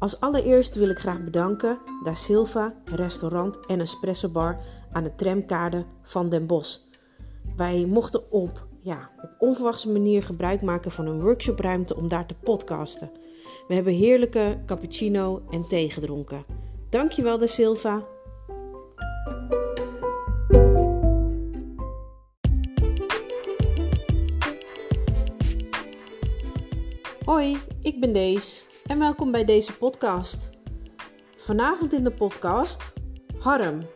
Als allereerst wil ik graag bedanken Da Silva, restaurant en espresso bar aan de tramkade van Den Bosch. Wij mochten op, ja, op onverwachte manier gebruik maken van een workshopruimte om daar te podcasten. We hebben heerlijke cappuccino en thee gedronken. Dankjewel Da Silva. Hoi, ik ben Dees en welkom bij deze podcast. Vanavond in de podcast Harm.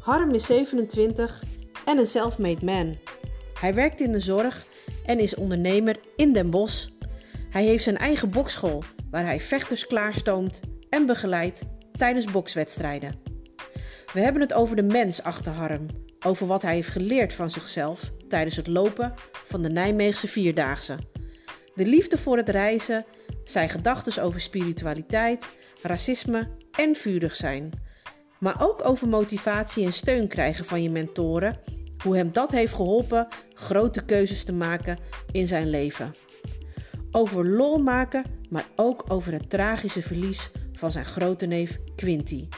Harm is 27 en een self-made man. Hij werkt in de zorg en is ondernemer in Den Bosch. Hij heeft zijn eigen bokschool waar hij vechters klaarstoomt en begeleidt tijdens bokswedstrijden. We hebben het over de mens achter Harm, over wat hij heeft geleerd van zichzelf tijdens het lopen van de Nijmeegse Vierdaagse. De liefde voor het reizen, zijn gedachten over spiritualiteit, racisme en vurig zijn. Maar ook over motivatie en steun krijgen van je mentoren, hoe hem dat heeft geholpen grote keuzes te maken in zijn leven. Over lol maken, maar ook over het tragische verlies van zijn grote neef Quinty.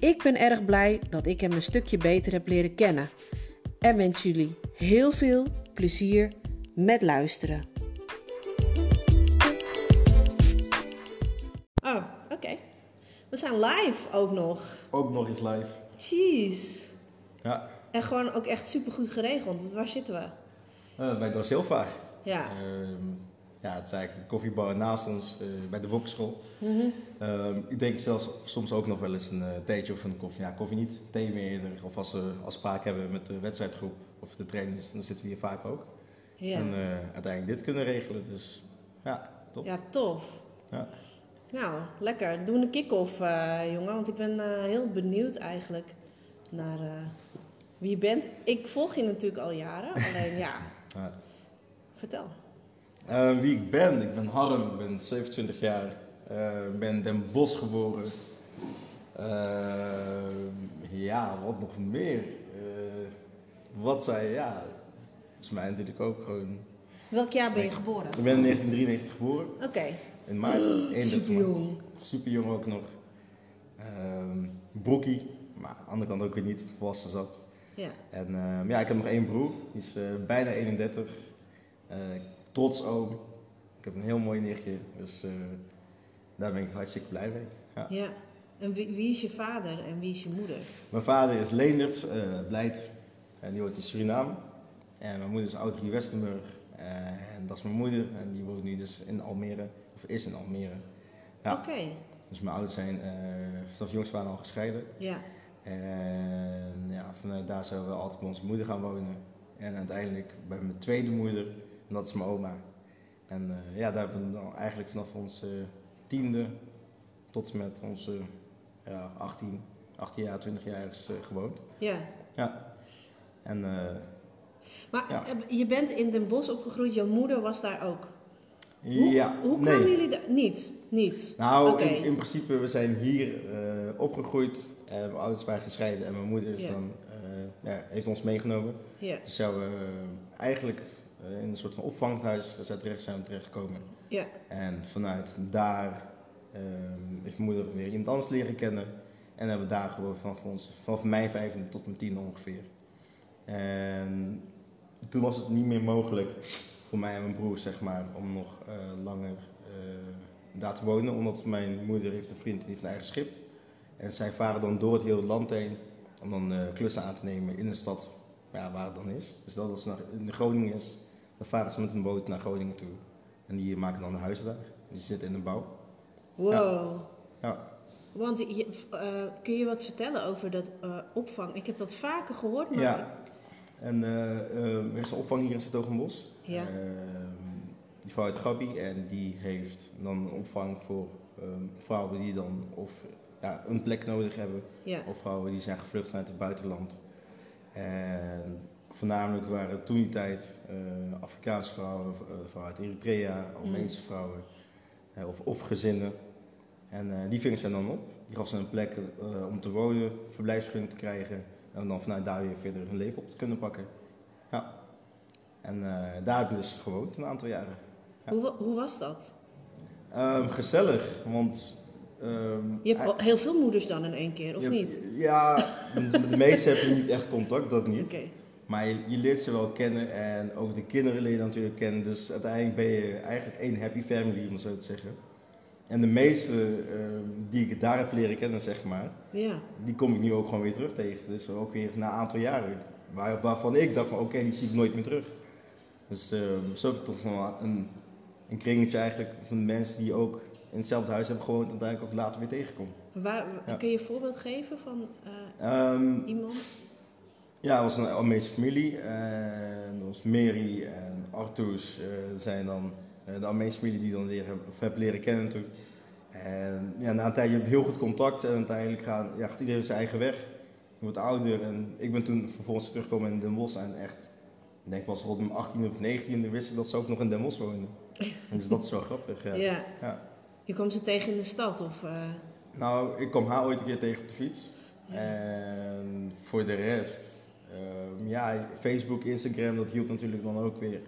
Ik ben erg blij dat ik hem een stukje beter heb leren kennen en wens jullie heel veel plezier met luisteren. Oh, oké. We zijn live ook nog. Ook nog eens live. Jeez. Ja, En gewoon ook echt super goed geregeld. Waar zitten we? eh, bij Door Silva. Ja. Ehm, ja, het is eigenlijk de koffiebar naast ons, eh, bij de bokschool. Ehm, ik denk zelfs soms ook nog wel eens een uh, theetje of een koffie. Ja, koffie niet, thee meer eerder. Of als we afspraak hebben met de wedstrijdgroep of de trainers, dan zitten we hier vaak ook. Ja. En eh, uiteindelijk dit kunnen regelen. Dus ja, top. Ja, tof. Ja. Nou, lekker. Doen we een kick-off, eh, jongen. Want ik ben eh, heel benieuwd eigenlijk naar eh, wie je bent. Ik volg je natuurlijk al jaren. Alleen ja, Ja. vertel. Wie ik ben? Ik ben Harm, ik ben 27 jaar. Ik ben Den Bosch geboren. Ja, wat nog meer? Wat zei ja, dat is mij natuurlijk ook gewoon. Welk jaar ben je geboren? Ik ben in 1993 geboren, Oké. In maart. 31 superjong. maart. Superjong ook nog. Ehm broekie, maar aan de andere kant ook weer niet volwassen zat. Ja. En ehm, ja, ik heb nog één broer, die is eh, bijna 31. Eh, trots oom. Ik heb een heel mooi nichtje, dus eh, daar ben ik hartstikke blij mee. Ja. Ja. En wie, wie is je vader en wie is je moeder? Mijn vader is Leendert, Blijd, en die woont in Suriname. En mijn moeder is Audrey Westenburg, en dat is mijn moeder, en die woont nu dus in Almere, of is in Almere. Ja. Oké. Dus mijn ouders zijn uh, vanaf jongs aan al gescheiden. Ja. En ja, vanuit daar zijn we altijd bij onze moeder gaan wonen. En uiteindelijk bij mijn tweede moeder, en dat is mijn oma. En eh, ja, daar hebben we dan eigenlijk vanaf onze tiende tot met onze ja, 18, 18 jaar, 20 jaar eh, gewoond. Ja. Ja. En eh, Maar Ja. eh, je bent in Den Bosch opgegroeid. Jouw moeder was daar ook. Hoe, ja, hoe nee. jullie daar? Niet. Niet. Nou, in, in principe, we zijn hier eh, opgegroeid. En mijn ouders waren gescheiden en mijn moeder is dan, eh, ja, heeft ons meegenomen. Ja. Dus we eigenlijk eh, in een soort van opvanghuis zijn terecht zijn terechtgekomen. Ja. En vanuit daar ehm, heeft mijn moeder weer iemand anders leren kennen. En hebben we daar gewoon vanaf, ons, vanaf mijn vijfde tot mijn tiende ongeveer. En toen was het niet meer mogelijk voor mij en mijn broer, zeg maar, om nog eh, langer eh, daar te wonen. Omdat mijn moeder heeft een vriend die heeft een eigen schip. En zij varen dan door het hele land heen om dan eh, klussen aan te nemen in de stad ja, waar het dan is. Dus dat als het naar, in Groningen is, dan varen ze met een boot naar Groningen toe. En die maken dan een huis daar. Die zitten in de bouw. Wow. Ja. Want je, kun je wat vertellen over dat opvang? Ik heb dat vaker gehoord, maar... ja. En eh, er is een opvang hier in Zetogenbos. Ja. Ehm, die vrouw uit Gabi en die heeft dan een opvang voor ehm, vrouwen die dan of ja, een plek nodig hebben. Ja. Of vrouwen die zijn gevlucht vanuit het buitenland. En voornamelijk waren toen die tijd eh, Afrikaanse vrouwen, eh, vrouwen uit Eritrea, Armeense vrouwen eh, of, of gezinnen. En die vingen ze dan op. Die gaf ze een plek om te wonen, verblijfsvergunning te krijgen en dan vanuit daar weer verder hun leven op te kunnen pakken. Ja. En eh, daar heb ik dus gewoond een aantal jaren. Ja. Hoe, hoe was dat? Eh, Ehm, gezellig, want... ehm, Je hebt heel veel moeders dan in één keer, of hebt- niet? Ja, met de meeste heb je niet echt contact, dat niet. Oké. Maar je, je leert ze wel kennen en ook de kinderen leer je natuurlijk kennen. Dus uiteindelijk ben je eigenlijk één happy family, om het zo te zeggen. En de meeste ehm, die ik daar heb leren kennen, zeg maar, Ja. die kom ik nu ook gewoon weer terug tegen. Dus ook weer na een aantal jaren. Waar, waarvan ik dacht van oké, die zie ik nooit meer terug. Dus ehm, zo heb ik toch een, een kringetje eigenlijk van mensen die ook in hetzelfde huis hebben gewoond en uiteindelijk ook later weer tegenkom. Waar, Ja. Kun je een voorbeeld geven van eh, Ehm, iemand? ja, het was een Almeese familie. En dat was Mary en Artoes. eh, dat zijn dan eh, de Almeese familie die ik dan leren, of heb leren kennen toen. En ja, na een tijdje heb je heel goed contact en uiteindelijk gaan, ja, gaat iedereen zijn eigen weg. Je wordt ouder en ik ben toen vervolgens teruggekomen in Den Bosch en echt, ik denk pas rond mijn 18 of 19 wist ik dat ze ook nog in Den Bosch woonden. En dus dat is wel grappig, ja. Ja. Ja. Je kwam ze tegen in de stad of... eh, Nou, ik kwam haar ooit een keer tegen op de fiets. En voor de rest, ehm, ja, Facebook, Instagram, dat hielp natuurlijk dan ook weer.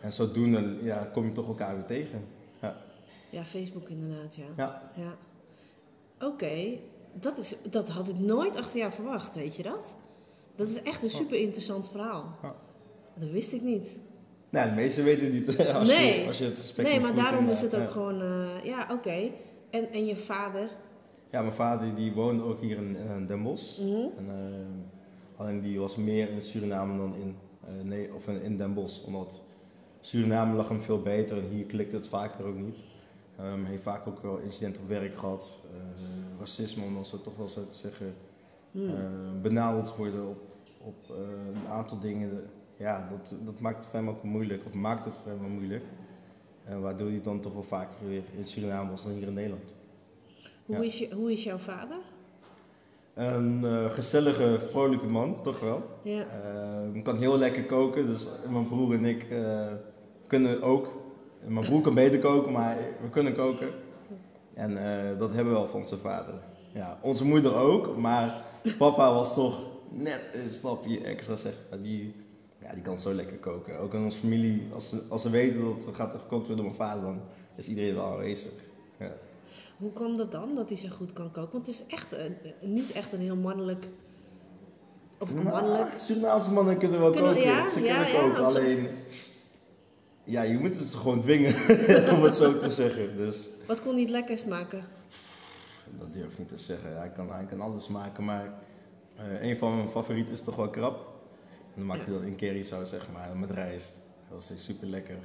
En zodoende ja, kom je toch elkaar weer tegen. Ja. ja, Facebook inderdaad, ja. ja. Ja. Oké, dat, is, dat had ik nooit achter jou verwacht, weet je dat? Dat is echt een super interessant verhaal. Ja. Dat wist ik niet. Nou, de meesten weten het niet als, Nee. je, als je het gesprek Nee, maar daarom is het ook. Ja. gewoon... eh, ja, oké. En, en je vader? Ja, mijn vader die woonde ook hier in, eh, Den Bosch. Mhm. En, eh, alleen die was meer in Suriname dan in, eh, nee, of in, in Den Bosch. Omdat Suriname lag hem veel beter en hier klikte het vaker ook niet. Hij heeft vaak ook wel incidenten op werk gehad. eh, racisme, om dat zo toch wel zo te zeggen. Eh, benadeld worden op, op een aantal dingen. Ja, dat, dat maakt het voor hem ook moeilijk. Of maakt het voor hem wel moeilijk. Eh, waardoor hij dan toch wel vaker weer in Suriname was dan hier in Nederland. Hoe, Ja. is je, hoe is jouw vader? Een eh, gezellige, vrolijke man, toch wel. Ja. Eh, kan heel lekker koken, dus mijn broer en ik kunnen ook. Mijn broer kan beter koken, maar we kunnen koken. En dat hebben we wel van zijn vader. Ja, onze moeder ook, maar papa was toch net een stapje extra, zeg maar. Die, ja, die kan zo lekker koken. Ook in onze familie, als ze, als ze weten dat er gaat gekookt worden door mijn vader, dan is iedereen wel aanwezig. Ja. Hoe kwam dat dan, dat hij zo goed kan koken? Want het is echt een, niet echt een heel mannelijk... Of een mannelijk... Nou, Surinaamse mannen kunnen wel Kunnen- koken. ja, ze ja, kunnen ja, koken, alleen... Ja, je moet het ze gewoon dwingen, om het zo te zeggen. Dus Wat kon niet lekkers maken? dat durf ik niet te zeggen. Hij kan, hij kan alles maken, maar eh, een van mijn favorieten is toch wel krab. Dan maak je dat in currysaus, zeg maar, met rijst. Dat is super lekker.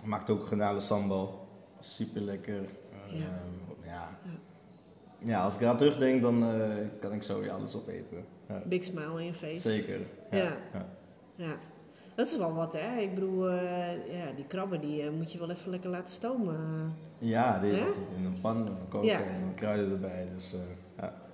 hij maakt ook granale sambal. Super lekker. Ja. ja. ja, als ik eraan terugdenk, dan eh, kan ik zo alles opeten. Big smile in je face. Zeker. Ja. ja. Dat is wel wat, hè? Ik bedoel, eh, ja, die krabben die eh, moet je wel even lekker laten stomen. Ja, die Hè? in een pan koken Ja. en dan kruiden erbij. Dus,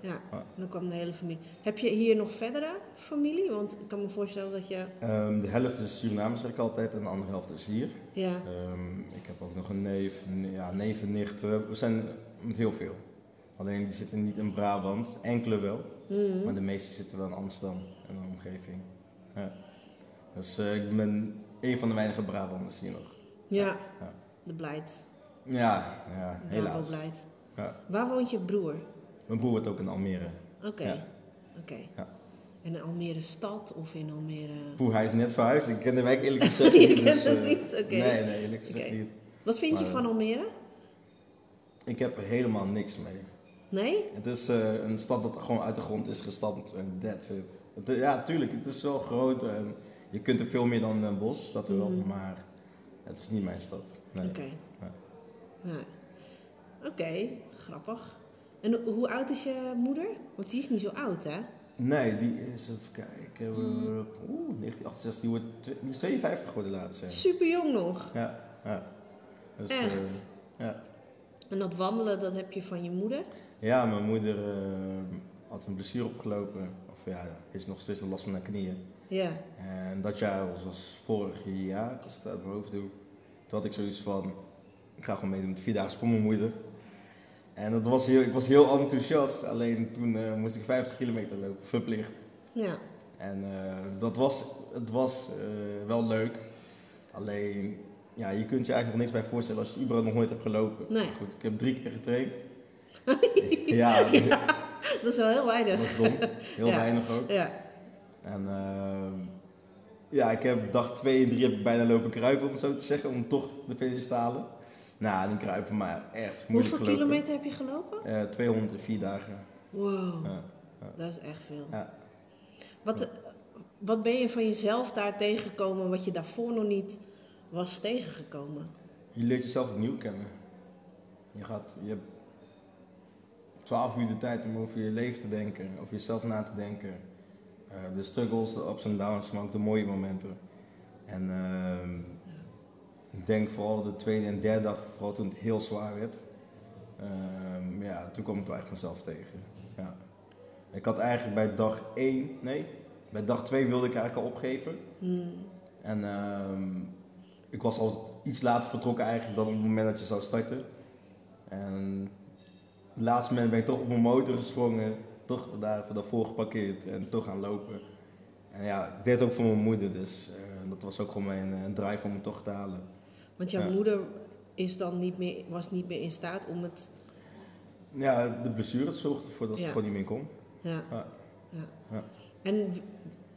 ja. Ja. en dan kwam de hele familie. Heb je hier nog verdere familie? Want ik kan me voorstellen dat je... Ehm, de helft is Suriname, zeg ik altijd, en de andere helft is hier. Ja, Ehm, ik heb ook nog een neef, ja, neef en nicht. We zijn met heel veel. Alleen die zitten niet in Brabant, enkele wel. Mhm. Maar de meeste zitten wel in Amsterdam en de omgeving. Ja. Dus eh, ik ben een van de weinige Brabanders hier nog. ja. Ja. de Blijd. Ja, ja helaas. Blijd. Ja. Waar woont je broer? Mijn broer wordt ook in Almere. Oké, Ja. oké. Ja. En in Almere stad of in Almere... Broer, hij is net verhuisd. Ik ken de wijk eerlijk gezegd Je niet. kent het eh, niet? Oké. Nee, nee, eerlijk gezegd niet. Wat vind je van Almere? Ik heb er helemaal niks mee. Nee? Het is eh, een stad dat gewoon uit de grond is gestampt en that's it. Het, ja, tuurlijk, het is wel groot en je kunt er veel meer dan Den Bosch, dat wel, Mhm. maar het is niet mijn stad. Nee. Oké. Ja. Nee. Oké, grappig. En ho- hoe oud is je moeder? Want die is niet zo oud, hè? Nee, die is, even kijken, eh, oeh, 1968, die, wordt, die is 52 geworden laatst. Ja, Super jong nog. ja. ja. Dus, Echt? eh, ja. En dat wandelen, dat heb je van je moeder? ja, mijn moeder eh, had een blessure opgelopen, of ja, is nog steeds een last van haar knieën. Ja. En dat jaar was, was vorig jaar, als ik het uit mijn hoofd doe. Toen had ik zoiets van, ik ga gewoon meedoen met Vierdaagse voor mijn moeder. En dat was heel, ik was heel enthousiast, alleen toen eh, moest ik 50 kilometer lopen, verplicht. Ja. En eh, dat was, het was eh, wel leuk. Alleen, ja, je kunt je eigenlijk nog niks bij voorstellen als je überhaupt nog nooit hebt gelopen. Nee. Goed, ik heb drie keer getraind. ja, Dat is wel heel dat weinig. was dom. Heel Ja. weinig ook. Ja. En ehm, ja, ik heb dag 2 en 3 heb ik bijna lopen kruipen, om het zo te zeggen, om toch de finish te halen. Nou, die kruipen, maar echt moeilijk Hoeveel gelopen. kilometer heb je gelopen? Eh 204 dagen. Wow, Ja. dat is echt veel. Ja. Wat, wat ben je van jezelf daar tegengekomen wat je daarvoor nog niet was tegengekomen? Je leert jezelf opnieuw kennen. Je, gaat, je hebt 12 uur de tijd om over je leven te denken, over jezelf na te denken. Eh, de struggles, de ups en downs, maar ook de mooie momenten. En ehm, ik denk vooral de tweede en derde dag, vooral toen het heel zwaar werd. ehm, ja, toen kwam ik wel echt mezelf tegen. Ja. Ik had eigenlijk bij dag 1, nee, bij dag 2 wilde ik eigenlijk al opgeven. Hmm. En ehm, ik was al iets later vertrokken eigenlijk dan op het moment dat je zou starten. En op het laatste moment ben ik toch op mijn motor gesprongen, toch daar daarvoor geparkeerd en toch gaan lopen. En ja, ik deed het ook voor mijn moeder, dus eh, dat was ook gewoon mijn eh, drive om het toch te halen. Want jouw Ja. moeder is dan niet meer, was niet meer in staat om het. Ja, de blessure zorgde ervoor dat ze gewoon niet meer kon. Ja. Ja. ja. En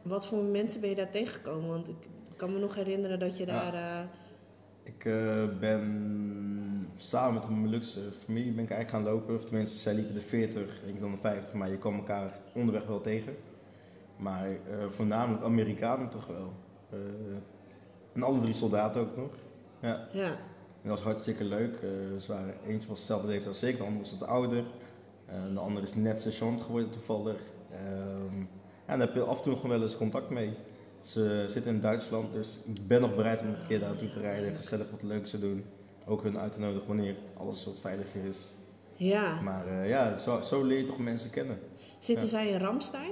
wat voor mensen ben je daar tegengekomen? Want ik kan me nog herinneren dat je daar. eh, Ik eh, ben samen met mijn Molukse familie ben ik eigenlijk gaan lopen. Of tenminste, zij liepen de 40 en ik dan de 50, maar je kwam elkaar onderweg wel tegen. Maar eh, voornamelijk Amerikanen toch wel. En alle drie soldaten ook nog. Ja, ja. en dat was hartstikke leuk. Eh, ze waren, eentje was dezelfde leeftijd als ik, de ander was wat ouder. Eh, de andere is net sergeant geworden toevallig. Ja, en daar heb je af en toe nog wel eens contact mee. Ze zitten in Duitsland, dus ik ben nog bereid om nog een keer daar naartoe te rijden. Gezellig wat leuks te doen. Ook hun uit te nodigen wanneer alles wat veiliger is. ja. Maar eh, ja, zo, zo leer je toch mensen kennen. Zitten Ja. zij in Ramstein?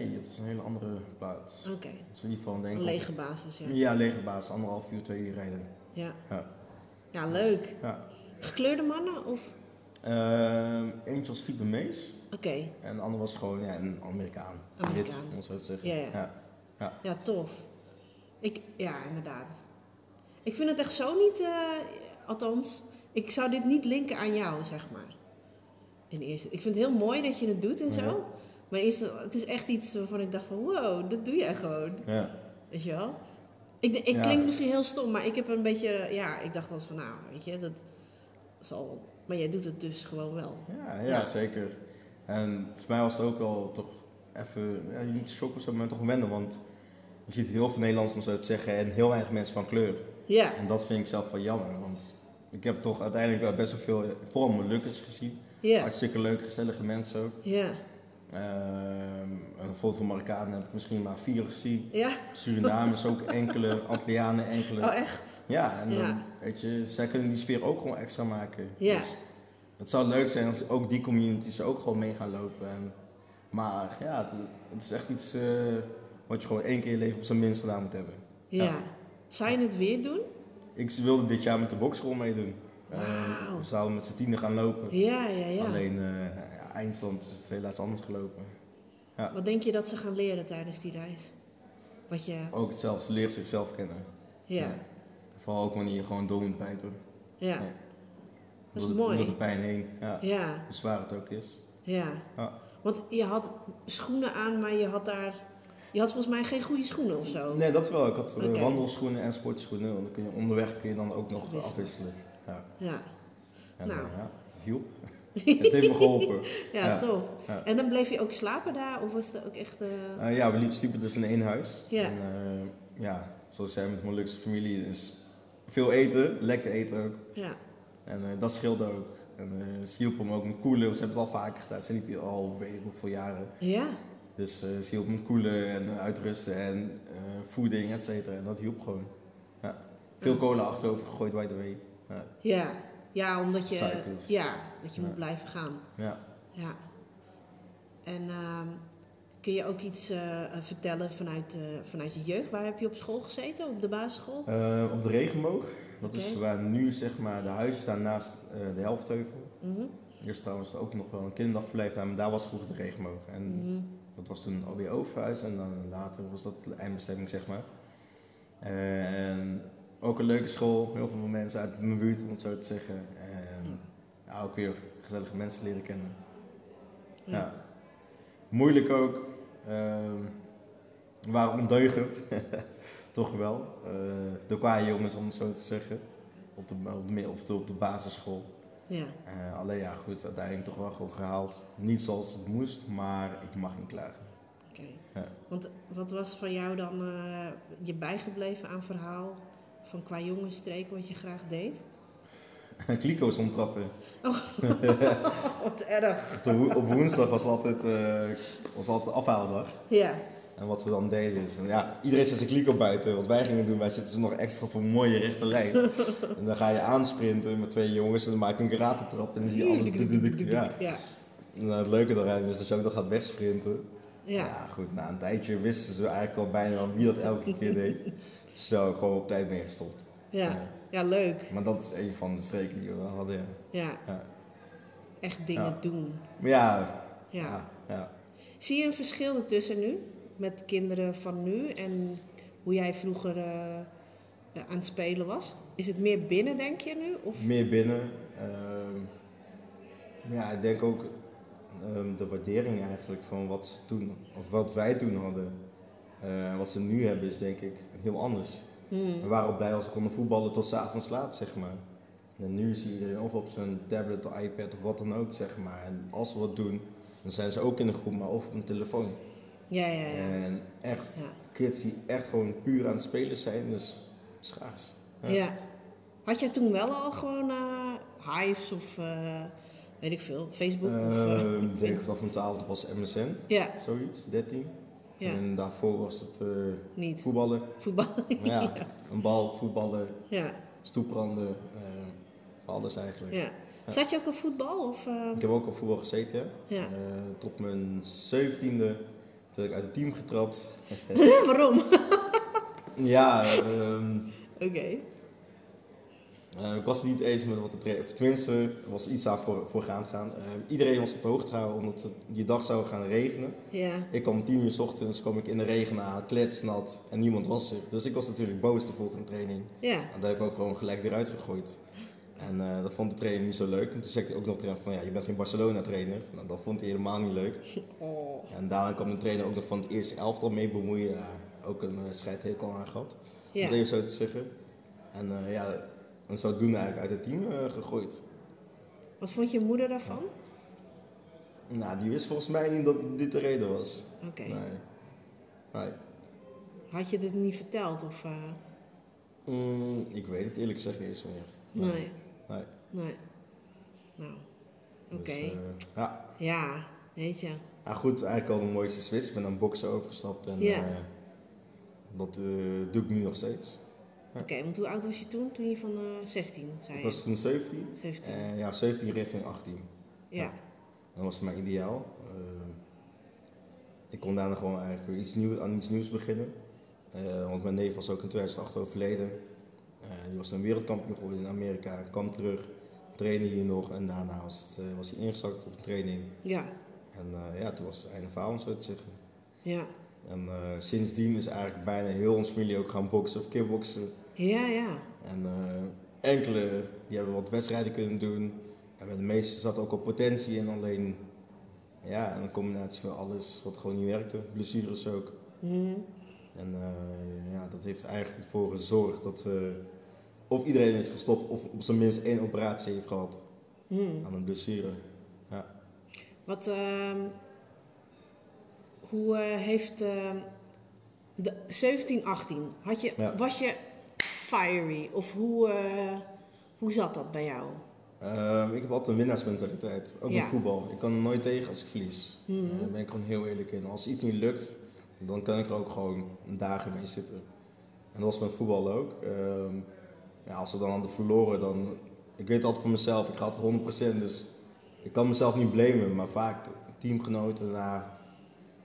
Nee, het is een hele andere plaats. Oké. Is in ieder geval denk Een lege basis, ja. Ja, lege baas. Anderhalf uur, twee uur rijden. Ja, Ja. ja leuk. ja. Gekleurde mannen? Of... Ehm, eentje was Vietnamees Oké, en de ander was gewoon ja, een Amerikaan. Amerikaan. Om zo te zeggen. Ja, ja. ja. ja, tof. Ik, ja, inderdaad. Ik vind het echt zo niet, eh, althans, ik zou dit niet linken aan jou, zeg maar. In eerste, ik vind het heel mooi dat je het doet en zo. Maar eerst, het is echt iets waarvan ik dacht van, wow, dat doe jij gewoon. ja. Weet je wel? Ik, ik Ja. klink misschien heel stom, maar ik heb een beetje, ja, ik dacht wel van, nou, weet je, dat zal... Maar jij doet het dus gewoon wel. Ja, ja, Ja. zeker. En voor mij was het ook wel toch even, ja, niet shock of zo, maar toch wennen. Want je ziet heel veel Nederlanders, om zo te zeggen, en heel weinig mensen van kleur. Ja, En dat vind ik zelf wel jammer, want ik heb toch uiteindelijk wel best wel veel, vooral Molukkers gezien. ja, Hartstikke leuke, gezellige mensen ook. ja, Ehm, en bijvoorbeeld van Marokkanen heb ik misschien maar vier gezien. ja. Surinamers ook enkele, Antillianen enkele. Oh, echt? Ja, en dan, weet je, zij kunnen die sfeer ook gewoon extra maken. Ja. Dus het zou leuk zijn als ook die communities ook gewoon mee gaan lopen. En, maar ja, het, het is echt iets eh, wat je gewoon één keer in je leven op zijn minst gedaan moet hebben. Ja. Ja. Zou je het weer doen? Ik wilde dit jaar met de bokschool meedoen. Eh, Wauw. we zouden met z'n tienen gaan lopen. Ja, ja, ja. Alleen eh eindstand is het helaas anders gelopen. Wat denk je dat ze gaan leren tijdens die reis? Wat je... Ook hetzelfde, leert zichzelf kennen. Ja, Vooral ook wanneer je gewoon door moet bijten. ja. Ja. Dat is Door- mooi. Door de pijn heen. Ja. Ja, Hoe zwaar het ook is. ja. Ja. Want je had schoenen aan, maar je had daar... Je had volgens mij geen goede schoenen of zo. Nee, dat wel. Ik had eh, wandelschoenen en sportschoenen. Want dan kun je onderweg kun je dan ook nog afwisselen. Ja. Ja, En, Nou. eh, ja, het hielp. Het heeft me geholpen. ja, Ja. tof. Ja. En dan bleef je ook slapen daar? Of was het ook echt... eh, Eh, ja, we liepen, sliepen dus in één huis. Ja. En, eh, ja, zoals jij met mijn luxe familie is veel eten, lekker eten ook. Ja, En dat scheelde ook. En ze hielpen me ook met koelen. Ze hebben het al vaker gedaan. Ze liepen al weet ik hoeveel jaren. ja, Dus ze hielpen met koelen en uitrusten en voeding, et cetera. En dat hielp gewoon. Ja. Veel kolen achterover gegooid, by the way. Ja. ja. Ja, omdat je... Cycles. Ja, dat je Ja. moet blijven gaan. ja. Ja. En ehm, kun je ook iets eh, eh, vertellen vanuit, eh, vanuit je jeugd? Waar heb je op school gezeten? Op de basisschool? Op de regenboog. Dat is waar nu zeg maar de huizen staan naast de helftheuvel. Mhm. Hier is trouwens ook nog wel een kinderdagverblijf, maar daar was vroeger de regenboog. En Mhm. dat was toen alweer overhuis en dan later was dat de eindbestemming zeg maar. En ook een leuke school, heel veel mensen uit mijn buurt, om het zo te zeggen. En ja, ook weer gezellige mensen leren kennen. Ja. Ja. Moeilijk ook. We waren ondeugend, toch wel. Eh de kwaaie jongens, om het zo te zeggen. Op de, op de, of de, op de basisschool. Ja. Eh, alleen ja, goed, uiteindelijk toch wel gewoon gehaald. Niet zoals het moest, maar ik mag niet klagen. Oké. Ja. Want wat was van jou dan eh, je bijgebleven aan verhaal van qua jongensstreken wat je graag deed? Kliko's omtrappen. Wat erg. Op, woensdag was altijd, eh was altijd afhaaldag. Ja. En wat we dan deden is, ja, iedereen zet zijn kliko buiten. Wat wij gingen doen, wij zitten ze nog extra op een mooie rechte lijn. en dan ga je aansprinten met twee jongens en dan maak je een karatentrap en dan zie je alles. Ja. Ja. En het leuke daaraan is dat je ook nog gaat wegsprinten. Ja. Ja, goed, na een tijdje wisten ze eigenlijk al bijna wie dat elke keer deed. Zo, gewoon op tijd mee gestopt. Ja. Ja, leuk. Maar dat is een van de streken die we hadden, ja. Echt dingen doen. Ja, Ja. ja. Zie je een verschil ertussen nu? Met kinderen van nu en hoe jij vroeger eh, eh, aan het spelen was? Is het meer binnen, denk je nu? Of? meer binnen. Ehm, ja, ik denk ook ehm, de waardering eigenlijk van wat ze toen, of wat wij toen hadden. eh, wat ze nu hebben is denk ik heel anders. Hmm. We waren ook blij als we konden voetballen tot 's avonds laat, zeg maar. En nu zie iedereen of op zijn tablet of iPad of wat dan ook, zeg maar. En als ze wat doen, dan zijn ze ook in de groep, maar of op een telefoon. Ja, ja, ja. En echt, Ja. kids die echt gewoon puur aan het spelen zijn, dus schaars. Ja. Had jij toen wel al gewoon eh Hives of eh, weet ik veel, Facebook? of, Ehm, Ik denk vanaf mijn 12 was MSN, ja, zoiets, 13. Ja, En daarvoor was het eh, niet. voetballen. Ja, een bal, voetballen, ja, stoepranden, eh, alles eigenlijk. ja. Zat je ook op voetbal? Of, eh, Ik heb ook op voetbal gezeten, ja. Tot mijn 17e, toen ik uit het team getrapt. Waarom? ja, ehm, Oké. Eh, ik was het niet eens met wat de trainer... of Tenminste, er was iets aan voor, voorgaand gaan. Eh, iedereen was op de hoogte gehouden omdat het die dag zou gaan regenen. Ja, Ik kwam om 10 uur s ochtends, kwam ik in de regen aan, kletsnat en niemand was er. Dus ik was natuurlijk boos de volgende training. ja, En daar heb ik ook gewoon gelijk weer uitgegooid. En eh, dat vond de trainer niet zo leuk. En toen zei hij ook nog tegen van, ja, je bent geen Barcelona-trainer. Nou, dat vond hij helemaal niet leuk. oh. En daarna kwam de trainer ook nog van het eerste elftal mee bemoeien. Ook een uh, scheidhekel aan gehad, om het even zo te zeggen. En eh, ja, en zodoende eigenlijk uit het team eh, gegooid. Wat vond je moeder daarvan? Nou, die wist volgens mij niet dat dit de reden was. Oké. Nee. nee. Had je dit niet verteld? Of, eh, Mm, ik weet het eerlijk gezegd niet eens meer. nee. Nee. Nee. Nou, oké. Dus, eh, ja. Ja, weet je. ja, goed, eigenlijk al de mooiste switch. Ik ben aan boksen overgestapt en Ja. dat doe ik nu nog steeds. Oké, want hoe oud was je toen? Toen je van eh 16, zei Ik was toen 17. 17. En ja, 17 richting 18. ja. Dat was mijn ideaal. Eh, ik kon daarna gewoon eigenlijk weer iets nieuws, aan iets nieuws beginnen. Eh, want mijn neef was ook in 2008 overleden. Eh, die was een wereldkampioen geworden in Amerika. kwam terug, trainde hier nog en daarna was, eh, was hij ingezakt op een training. Ja, En eh, ja, toen was het einde verhaal, om zo te zeggen. ja. En eh, sindsdien is eigenlijk bijna heel ons familie ook gaan boksen of kickboksen. Ja, ja. En eh, enkele die hebben wat wedstrijden kunnen doen. En de meeste zat ook al potentie in, alleen ja, een combinatie van alles wat gewoon niet werkte. Blessures ook. Mhm. En eh, ja, dat heeft eigenlijk ervoor gezorgd dat we, of iedereen is gestopt of op zijn minst één operatie heeft gehad Mhm. aan een blessure. Ja. Wat, ehm, hoe eh, heeft ehm, de 17, 18, had je, Ja. was je fiery? Of hoe, eh, hoe zat dat bij jou? Ehm, ik heb altijd een winnaarsmentaliteit, ook Ja. in voetbal. Ik kan er nooit tegen als ik verlies. Eh, daar ben ik gewoon heel eerlijk in. Als iets niet lukt, dan kan ik er ook gewoon dagen mee zitten. En dat was met voetbal ook. Ehm, ja, als we dan hadden verloren, dan... Ik weet altijd van mezelf, ik ga altijd 100%, dus ik kan mezelf niet blamen. Maar vaak teamgenoten, nou...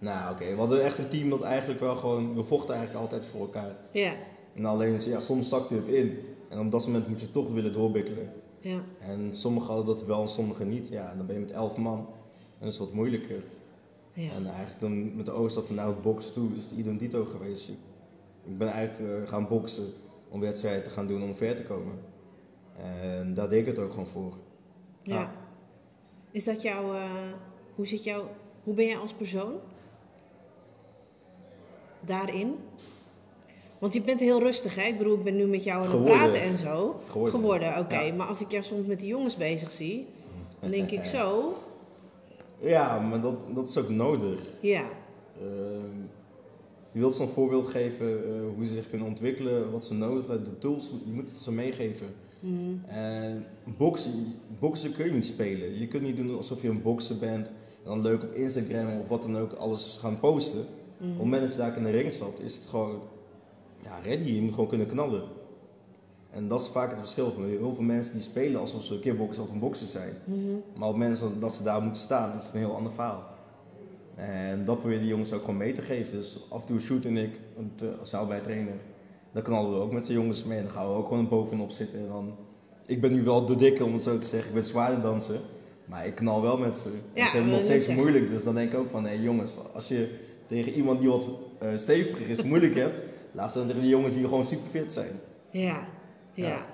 Nou, oké, we hadden echt een team dat eigenlijk wel gewoon... We vochten eigenlijk altijd voor elkaar. Ja, En alleen, ja, soms zakte het in. En op dat moment moet je toch willen doorbikkelen. ja, En sommigen hadden dat wel en sommigen niet. Ja, dan ben je met elf man. En dat is wat moeilijker. ja. En eigenlijk dan met de overstap van nou het boksen toe is het idem dito geweest. Ik ben eigenlijk eh, gaan boksen om wedstrijden te gaan doen om ver te komen. En daar deed ik het ook gewoon voor. Ja. Ja. Is dat jouw, eh, hoe zit jouw, hoe ben jij als persoon? Daarin? Want je bent heel rustig, hè? Ik bedoel, ik ben nu met jou aan het Geworden. praten en zo. Geworden. oké. Ja. Maar als ik jou soms met de jongens bezig zie, dan denk ik zo, Ja, maar dat, dat is ook nodig. ja, Ehm, je wilt ze een voorbeeld geven eh, hoe ze zich kunnen ontwikkelen, wat ze nodig hebben, de tools, je moet het ze meegeven. En boksen, boksen kun je niet spelen. Je kunt niet doen alsof je een bokser bent en dan leuk op Instagram of wat dan ook alles gaan posten. Op het moment dat je daar in de ring stapt, is het gewoon ja, ready. Je moet gewoon kunnen knallen. En dat is vaak het verschil van heel veel mensen die spelen alsof ze kickboksen of een bokser zijn. Maar op het moment dat- dat ze daar moeten staan, is het een heel ander verhaal. En dat probeer de jongens ook gewoon mee te geven. Dus af en toe shoot en ik, eh, als allebei trainer, dan knallen we ook met de jongens mee. En dan gaan we ook gewoon bovenop zitten. En dan, ik ben nu wel de dikke om het zo te zeggen, ik ben zwaarder dan ze. Maar ik knal wel met ze. Ja, ze hebben nog steeds moeilijk. Dus dan denk ik ook van, hé jongens, als je tegen iemand die wat eh, steviger is moeilijk hebt, laat dan tegen de jongens die gewoon super fit zijn. ja, ja. Ja.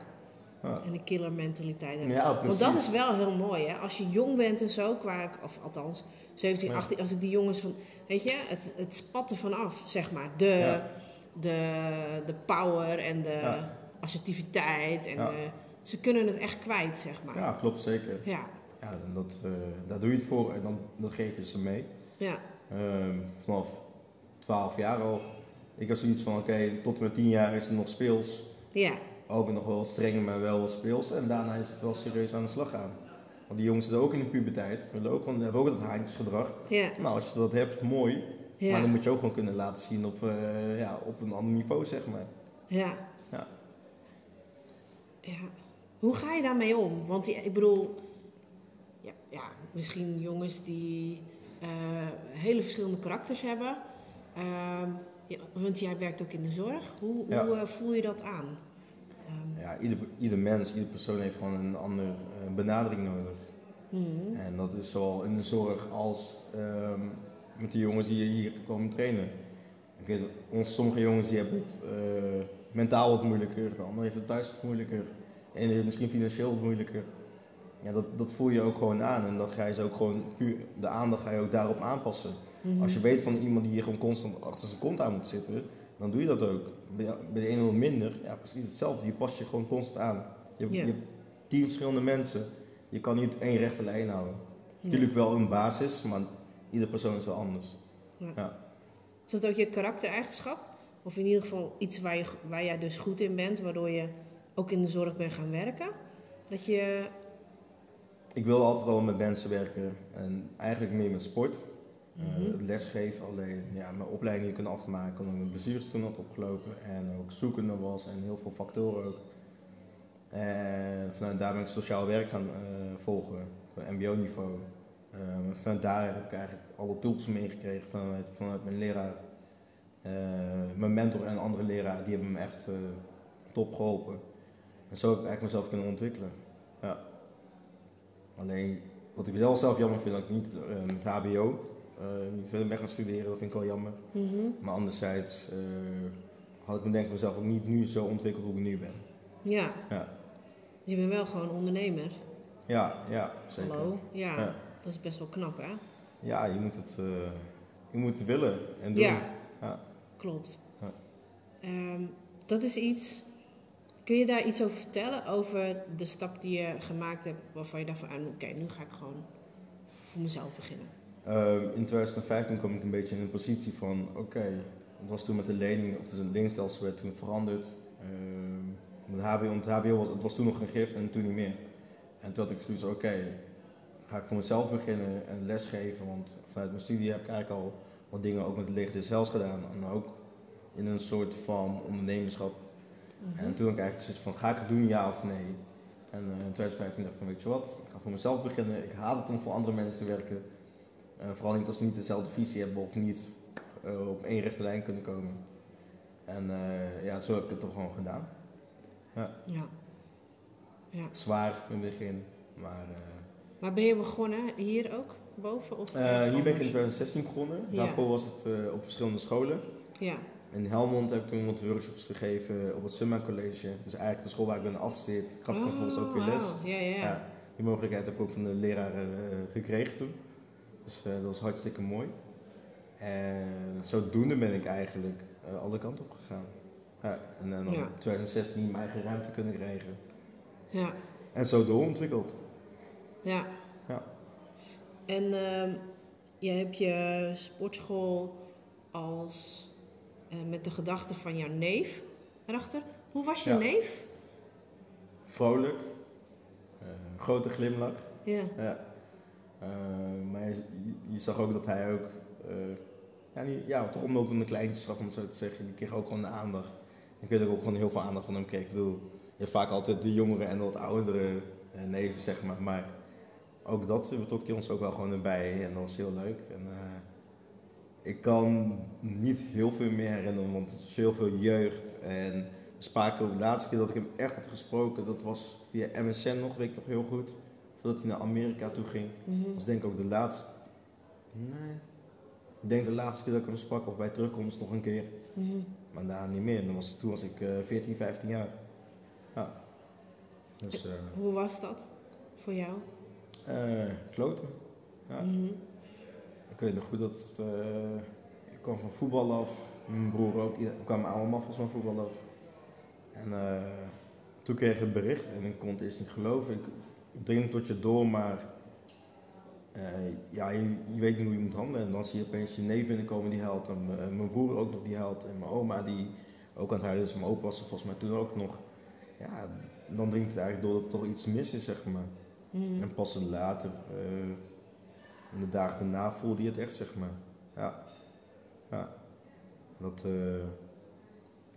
Ja. En de killer mentaliteit. hebben. Ja, Want dat is wel heel mooi, hè? Als je jong bent en zo, qua, of althans 17, Ja. 18, als ik die jongens van, weet je, het, het spat er vanaf, zeg maar. De, de, de power en de assertiviteit. En de- ze kunnen het echt kwijt, zeg maar. Ja, klopt zeker. Ja, Ja, en dat, eh, daar doe je het voor en dan dat geef je ze mee. ja, Ehm, vanaf 12 jaar al. Ik had zoiets van, oké, tot en met 10 jaar is het nog speels. ja, Ook nog wel wat strenger, maar wel wat speels. En daarna is het wel serieus aan de slag gaan. Want die jongens zitten ook in de puberteit. Willen ook hebben ook dat haantjesgedrag. ja, Nou, als je dat hebt, mooi. Ja. Maar dan moet je ook gewoon kunnen laten zien op, eh, ja, op een ander niveau, zeg maar. ja. Ja. Ja. Hoe ga je daarmee om? Want die- ik bedoel, ja, ja, misschien jongens die hele verschillende karakters hebben. Ehm, ja, want jij werkt ook in de zorg. Hoe, Ja. hoe eh, voel je dat aan? Ehm, Ja, ieder, ieder mens, ieder persoon heeft gewoon een andere eh, benadering nodig. mhm. En dat is zowel in de zorg als ehm, met de jongens die hier komen trainen. Ik weet, ons, sommige jongens die hebben het eh, mentaal wat moeilijker, de ander heeft het thuis wat moeilijker. En heeft misschien financieel wat moeilijker. Ja, dat, dat voel je ook gewoon aan en dan ga je ze ook gewoon puur, de aandacht ga je ook daarop aanpassen. Mhm. Als je weet van iemand die hier gewoon constant achter zijn kont aan moet zitten, dan doe je dat ook. Bij de- bij de ene wat minder, ja precies hetzelfde. Je past je gewoon constant aan. Je, je hebt tien verschillende mensen. Je kan niet één rechte lijn houden. Natuurlijk wel een basis, maar ieder persoon is wel anders. Ja. Ja. Is dat ook je karaktereigenschap? Of in ieder geval iets waar, je, waar jij dus goed in bent, waardoor je ook in de zorg bent gaan werken? Dat je, Ik wil altijd wel met mensen werken en eigenlijk meer met sport. Eh, Mhm. het lesgeven alleen, ja, mijn opleiding kunnen afmaken omdat ik mijn bestuurstoen had opgelopen en ook zoekende was en heel veel factoren ook. En vanuit daar ben ik sociaal werk gaan eh, volgen, van mbo-niveau. Eh, vanuit daar heb ik eigenlijk alle tools meegekregen vanuit, vanuit mijn leraar. Eh, mijn mentor en andere leraar, die hebben me echt eh, top geholpen. En zo heb ik eigenlijk mezelf kunnen ontwikkelen. Alleen, wat ik wel zelf jammer vind, dat ik niet eh, met HBO eh, niet verder ben gaan studeren, dat vind ik wel jammer. Mhm. Maar anderzijds eh, had ik me denk ik mezelf ook niet nu zo ontwikkeld hoe ik nu ben. ja, Ja, dus je bent wel gewoon ondernemer. ja, ja zeker. Hallo? Ja, Ja. dat is best wel knap, hè? Ja, je moet het, eh, je moet het willen en doen. Ja. Ja. Klopt. Ehm, dat is iets. Kun je daar iets over vertellen? Over de stap die je gemaakt hebt, waarvan je dacht van, ah, oké, nu ga ik gewoon voor mezelf beginnen. Ehm, in 2015 kwam ik een beetje in een positie van, oké, het was toen met de lening, of dus het leenstelsel werd toen veranderd. Ehm, met HBO, het HBO was, het toen nog een gift en toen niet meer. En toen had ik zoiets, oké, ga ik voor mezelf beginnen en lesgeven, want vanuit mijn studie heb ik eigenlijk al wat dingen ook met Leger des Hels gedaan. En ook in een soort van ondernemerschap. En toen had ik eigenlijk zoiets van, ga ik het doen, ja of nee? En eh, in 2015 dacht ik van, weet je wat, ik ga voor mezelf beginnen. Ik haat het om voor andere mensen te werken. Eh, vooral niet als ze niet dezelfde visie hebben of niet eh, op één rechte lijn kunnen komen. En ja, zo heb ik het toch gewoon gedaan. Ja. ja. Zwaar in het begin, maar... Maar ben je begonnen hier ook, boven? Of hier ben ik in anders? 2016 begonnen. Ja. Daarvoor was het op verschillende scholen. Ja. In Helmond heb ik toen wat workshops gegeven op het Summa College. Dus eigenlijk de school waar ik ben afgestudeerd. Ik gaf vervolgens ook weer les. Ja, ja. Ja, die mogelijkheid heb ik ook van de leraren eh, gekregen toen. Dus eh, dat was hartstikke mooi. En zodoende ben ik eigenlijk eh, alle kanten op gegaan. Ja, en dan Ja. in 2016 mijn eigen ruimte kunnen krijgen. ja. En zo doorontwikkeld. ja. Ja. En ehm je hebt je sportschool als met de gedachte van jouw neef erachter. Hoe was je Ja. neef? Vrolijk, eh, grote glimlach. Ja. Ja. Eh, maar je, je zag ook dat hij ook, eh, ja, niet, ja, toch de kleintjes gaf, om het zo te zeggen, die kreeg ook gewoon de aandacht. Ik weet dat ik ook gewoon heel veel aandacht van hem kreeg. Ik bedoel, je hebt vaak altijd de jongere en de wat oudere eh, neven, zeg maar. Maar ook dat betrok hij ons ook wel gewoon erbij en dat was heel leuk. En, eh, ik kan niet heel veel meer herinneren, want het is heel veel jeugd. En we spraken de laatste keer dat ik hem echt had gesproken, dat was via MSN nog, weet ik nog heel goed. Voordat hij naar Amerika toe ging. Mhm. Dat was denk ik ook de laatste. Nee. Ik denk de laatste keer dat ik hem sprak, of bij terugkomst nog een keer. Mhm. Maar daarna niet meer. Dan was, toen was ik eh 14, 15 jaar. Ja. Dus, eh Hoe was dat voor jou? eh kloten. Ja. Mhm. Weet nog goed dat het, eh, ik kwam van voetbal af. Mijn broer ook. We kwamen allemaal van voetbal af. En eh, toen kreeg ik het bericht en ik kon het eerst niet geloven. Ik dring tot je door, maar eh, ja, je, je weet niet hoe je moet handelen. En dan zie je opeens je neef binnenkomen die huilt. En mijn broer ook nog die huilt. En mijn oma die ook aan het huilen is. Mijn opa was er volgens mij toen ook nog. Ja, dan dringt het eigenlijk door dat er toch iets mis is, zeg maar. Mhm. En pas later, eh, in de dagen daarna, voelde je het echt, zeg maar. Ja. ja. Dat eh,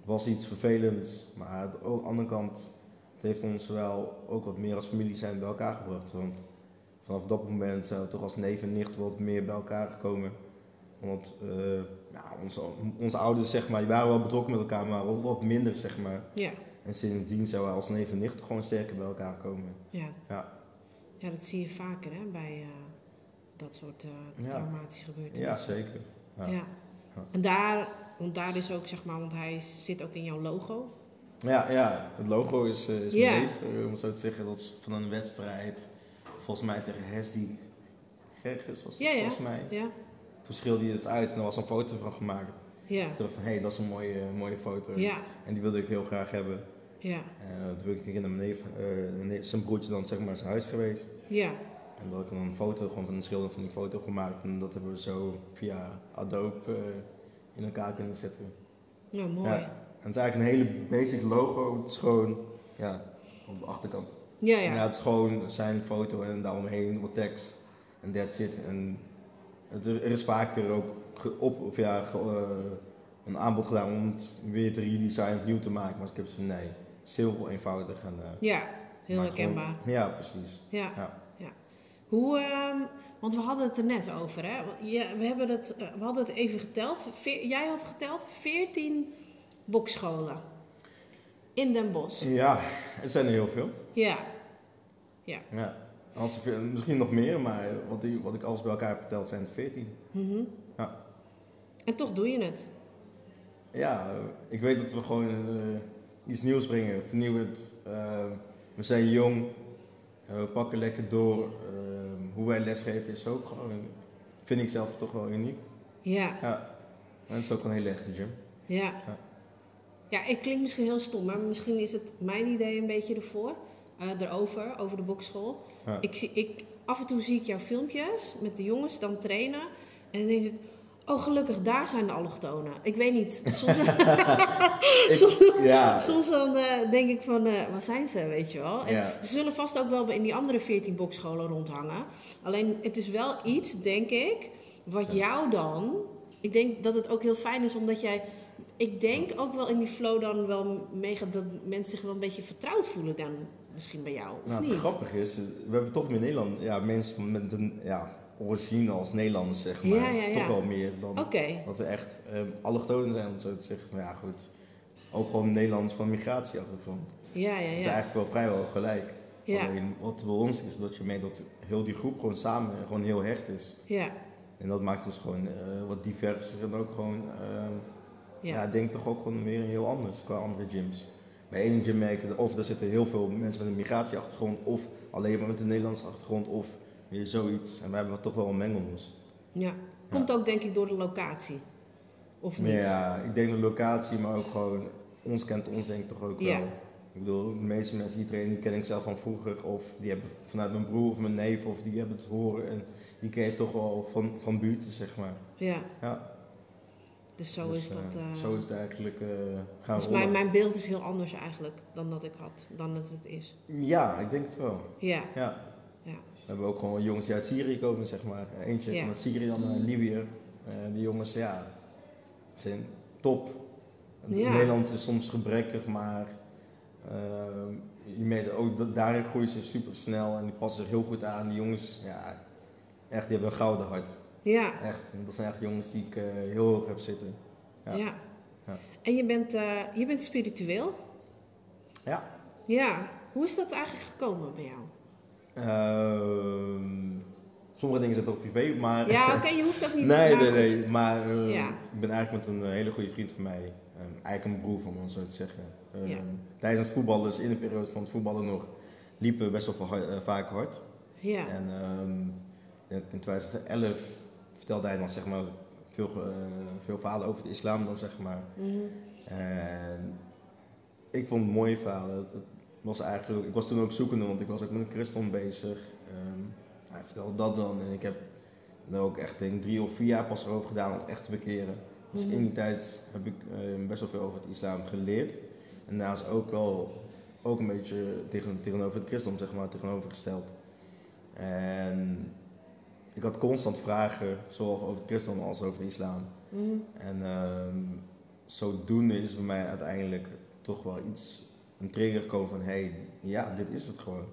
was iets vervelends, maar aan de andere kant, het heeft ons wel ook wat meer als familie zijn bij elkaar gebracht. Want vanaf dat moment zijn we toch als neef en nicht wat meer bij elkaar gekomen. Want eh, ja, onze, onze ouders, zeg maar, die waren wel betrokken met elkaar, maar wat, wat minder, zeg maar. Ja. En sindsdien zijn we als neef en nicht gewoon sterker bij elkaar gekomen. Ja. Ja. ja, dat zie je vaker hè, bij eh, dat soort eh, traumatische gebeurtenissen. Ja, zeker. Ja. En daar, want daar is ook zeg maar, want hij zit ook in jouw logo. Ja, ja, het logo is, eh, is neef, eh, om het zo te zeggen. Dat is van een wedstrijd, volgens mij tegen Hesdy Gerges was Ja, volgens mij. Ja. Toen schreeuwde hij het uit en er was een foto van gemaakt. Ja. Toen dacht van, hé, hey, dat is een mooie, mooie foto. Ja. En die wilde ik heel graag hebben. Ja. En toen ben ik naar mijn neef, mijn neef- zijn broertje dan zeg maar zijn huis geweest. Ja. En dat ik dan een foto gewoon van een schilder van die foto gemaakt. En dat hebben we zo via Adobe eh, in elkaar kunnen zetten. Ja, mooi. Ja. Ja, En het is eigenlijk een hele basic logo. Het is gewoon, ja, op de achterkant. ja. Ja. het is gewoon zijn foto en daaromheen wat tekst. En that's it. En het, er is vaker ook op, of ja, ge- eh, een aanbod gedaan om het weer te redesignen, opnieuw te maken. Maar ik heb van, nee, heel eenvoudig. En, eh, Ja, heel herkenbaar. gewoon- ja, precies. Ja. Ja. Ja. Hoe, ehm, want we hadden het er net over, hè? Ja, we, hebben het, eh, we hadden het even geteld. Veer- jij had geteld 14 bokscholen in Den Bosch. Ja, het zijn er heel veel. Ja. Ja. Als er veel- misschien nog meer, maar wat, die, wat ik alles bij elkaar heb geteld zijn het 14. Mhm. Ja. En toch doe je het. Ja, ik weet dat we gewoon eh, iets nieuws brengen, vernieuwend. Eh, we zijn jong, eh, we pakken lekker door. Hoe wij lesgeven is ook gewoon, vind ik zelf toch wel uniek. Ja. Ja, en het is ook een hele echte gym. Ja. Ja. Ja, het klinkt misschien heel stom, maar misschien is het mijn idee een beetje ervoor. eh, erover, over de bokschool. Ja. Ik zie, ik, af en toe zie ik jouw filmpjes met de jongens dan trainen. En dan denk ik, oh gelukkig, daar zijn de allochtonen. Ik weet niet, soms, Ik- ja, soms dan eh, denk ik van, eh waar zijn ze, weet je wel. En Ja. Ze zullen vast ook wel in die andere 14 bokscholen rondhangen. Alleen, het is wel iets, denk ik, wat jou dan... Ik denk dat het ook heel fijn is, omdat jij... Ik denk ook wel in die flow dan wel meegaat dat mensen zich wel een beetje vertrouwd voelen dan misschien bij jou, of nou, niet? het grappige is, we hebben toch meer Nederland, ja, mensen met een ja, origine als Nederlanders, zeg maar. Ja, ja, ja. Toch wel meer dan dat we echt eh, allochtonen zijn, om zo te zeggen. Maar ja, goed. Ook gewoon Nederlanders van migratieachtergrond. ja, ja, Het is ja. eigenlijk wel vrijwel gelijk. Ja. Alleen wat bij ons is dat je merkt dat heel die groep gewoon samen gewoon heel hecht is. Ja, En dat maakt ons gewoon eh, wat diverser en ook gewoon, eh, ja. Ja. ik denk toch ook gewoon weer heel anders qua andere gyms. Bij één gym merk je, of er zitten heel veel mensen met een migratieachtergrond, of alleen maar met een Nederlandse achtergrond, of weer zoiets. En wij hebben toch wel een mengelmoes. Ja. Komt ook denk ik door de locatie. Of niet? Ja, ik denk de locatie, maar ook gewoon, ons kent ons denk ik toch ook Ja. wel. Ik bedoel, de meeste mensen die trainen, die ken ik zelf van vroeger. Of die hebben vanuit mijn broer of mijn neef, of die hebben het horen. En die ken je toch wel van, van buiten, zeg maar. Ja, Ja, dus zo dus, is dat. eh, eh, zo is het eigenlijk eh, gaan dus rollen. mijn, mijn beeld is heel anders eigenlijk dan dat ik had, dan dat het is. Ja, ik denk het wel. Ja, Ja. We hebben ook gewoon jongens die uit Syrië komen, zeg maar. Eentje Ja. vanuit Syrië, dan naar Libië. Eh, die jongens, ja, zijn top. Ja. Nederlands is soms gebrekkig, maar eh, je merkt ook daarin groeien ze super snel en die passen zich heel goed aan. Die jongens, ja, echt, die hebben een gouden hart. Ja, Echt, dat zijn echt jongens die ik eh, heel hoog heb zitten. ja. Ja. Ja. En je bent, eh, je bent spiritueel? Ja. Ja. Hoe is dat eigenlijk gekomen bij jou? Ehm, sommige dingen zitten ook privé, maar... Ja, oké, je hoeft ook niet Nee, nee, goed. nee. Maar eh, Ja. ik ben eigenlijk met een eh, hele goede vriend van mij. ehm, eigenlijk een broer van me, om zo te zeggen. Ehm, Ja. Tijdens het voetballen, dus in de periode van het voetballen nog, liepen we best wel eh, vaak hard. Ja, En ehm, in in 2011 vertelde hij dan zeg maar veel, eh, veel verhalen over de islam dan zeg maar. Mhm. En ik vond het mooie verhalen. Het was eigenlijk, ik was toen ook zoekende, want ik was ook met een christen bezig. Ehm, hij vertelde dat dan en ik heb er ook echt denk, drie of vier jaar pas erover gedaan om echt te bekeren. Dus Mhm. in die tijd heb ik eh, best wel veel over het islam geleerd. En daarnaast ook wel ook een beetje tegen, tegenover het christendom zeg maar, tegenovergesteld. En ik had constant vragen, zowel over het christendom als over de islam. Mhm. En ehm, zodoende is bij mij uiteindelijk toch wel iets, een trigger gekomen van, hé, hey, ja, dit is het gewoon.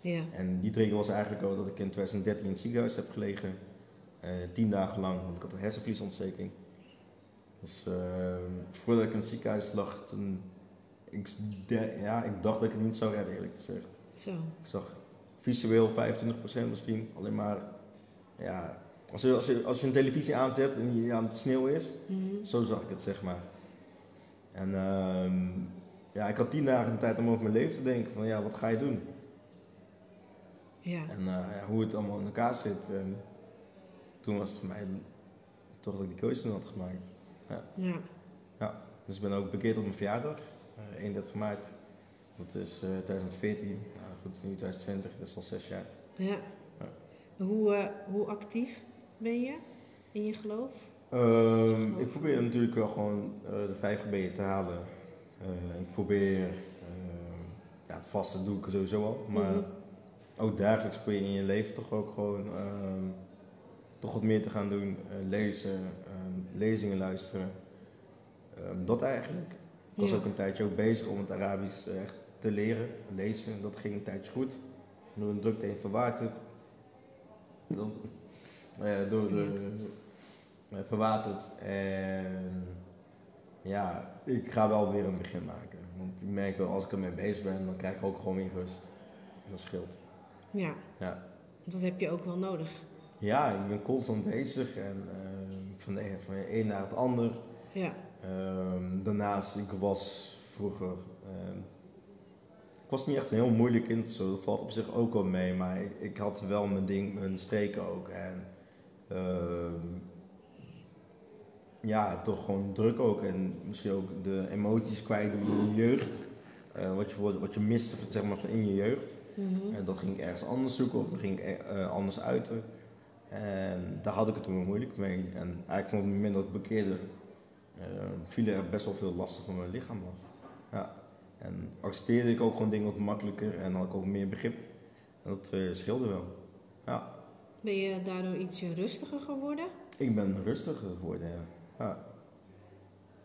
ja, En die trigger was eigenlijk ook dat ik in 2013 in het ziekenhuis heb gelegen, eh, tien dagen lang, want ik had een hersenvliesontsteking. Dus ehm, voordat ik in het ziekenhuis lag, toen, ik, de- ja, ik dacht dat ik het niet zou redden, eerlijk gezegd. zo. Ik zag visueel 25% misschien, alleen maar, ja, als je, als, je, als je een televisie aanzet en je aan het sneeuw is, Mhm. zo zag ik het, zeg maar. En ehm, ja, ik had tien dagen de tijd om over mijn leven te denken van, ja, wat ga je doen? Ja, En eh, ja, hoe het allemaal in elkaar zit. En toen was het voor mij toch dat ik die keuze toen had gemaakt. ja, Dus ik ben ook bekeerd op mijn verjaardag, eh 31 maart. Dat is eh 2014. Nou goed, het is nu 2020, dat is al zes jaar. ja. Hoe, hoe actief ben je in je geloof? Ehm, ik probeer natuurlijk wel gewoon de vijf gebeden te halen. Eh, ik probeer, ehm, ja, het vaste doe ik sowieso al, maar Mhm. ook dagelijks probeer je in je leven toch ook gewoon ehm, toch wat meer te gaan doen. Eh, lezen, ehm, lezingen luisteren. Ehm, dat eigenlijk. Ik was Ja. ook een tijdje ook bezig om het Arabisch eh, echt te leren, lezen. Dat ging een tijdje goed. Door een drukte heen verwaart het. Dan, eh, door de, eh, verwaterd. En ja, ik ga wel weer een begin maken. Want ik merk wel, als ik ermee bezig ben, dan krijg ik ook gewoon weer rust. En dat scheelt. Ja, Ja. dat heb je ook wel nodig. Ja, ik ben constant bezig en eh, van, de, van de een naar het ander. Ja, Ehm, daarnaast, ik was vroeger. ehm, ik was niet echt een heel moeilijk kind, zo, dat valt op zich ook wel mee, maar ik, ik had wel mijn ding, mijn streken ook. En ehm, ja, toch gewoon druk ook. En misschien ook de emoties kwijt in je jeugd. Eh, wat, je, wat je miste zeg maar, van in je jeugd. Mhm. En dat ging ik ergens anders zoeken of dat ging ik eh, anders uiten. En daar had ik het toen moeilijk mee. En eigenlijk vanaf het moment dat ik bekeerde, eh, vielen er best wel veel lasten van mijn lichaam af. Ja. En accepteerde ik ook gewoon dingen wat makkelijker en had ik ook meer begrip. En dat eh, scheelde wel. Ja. Ben je daardoor ietsje rustiger geworden? Ik ben rustiger geworden, ja. Ja.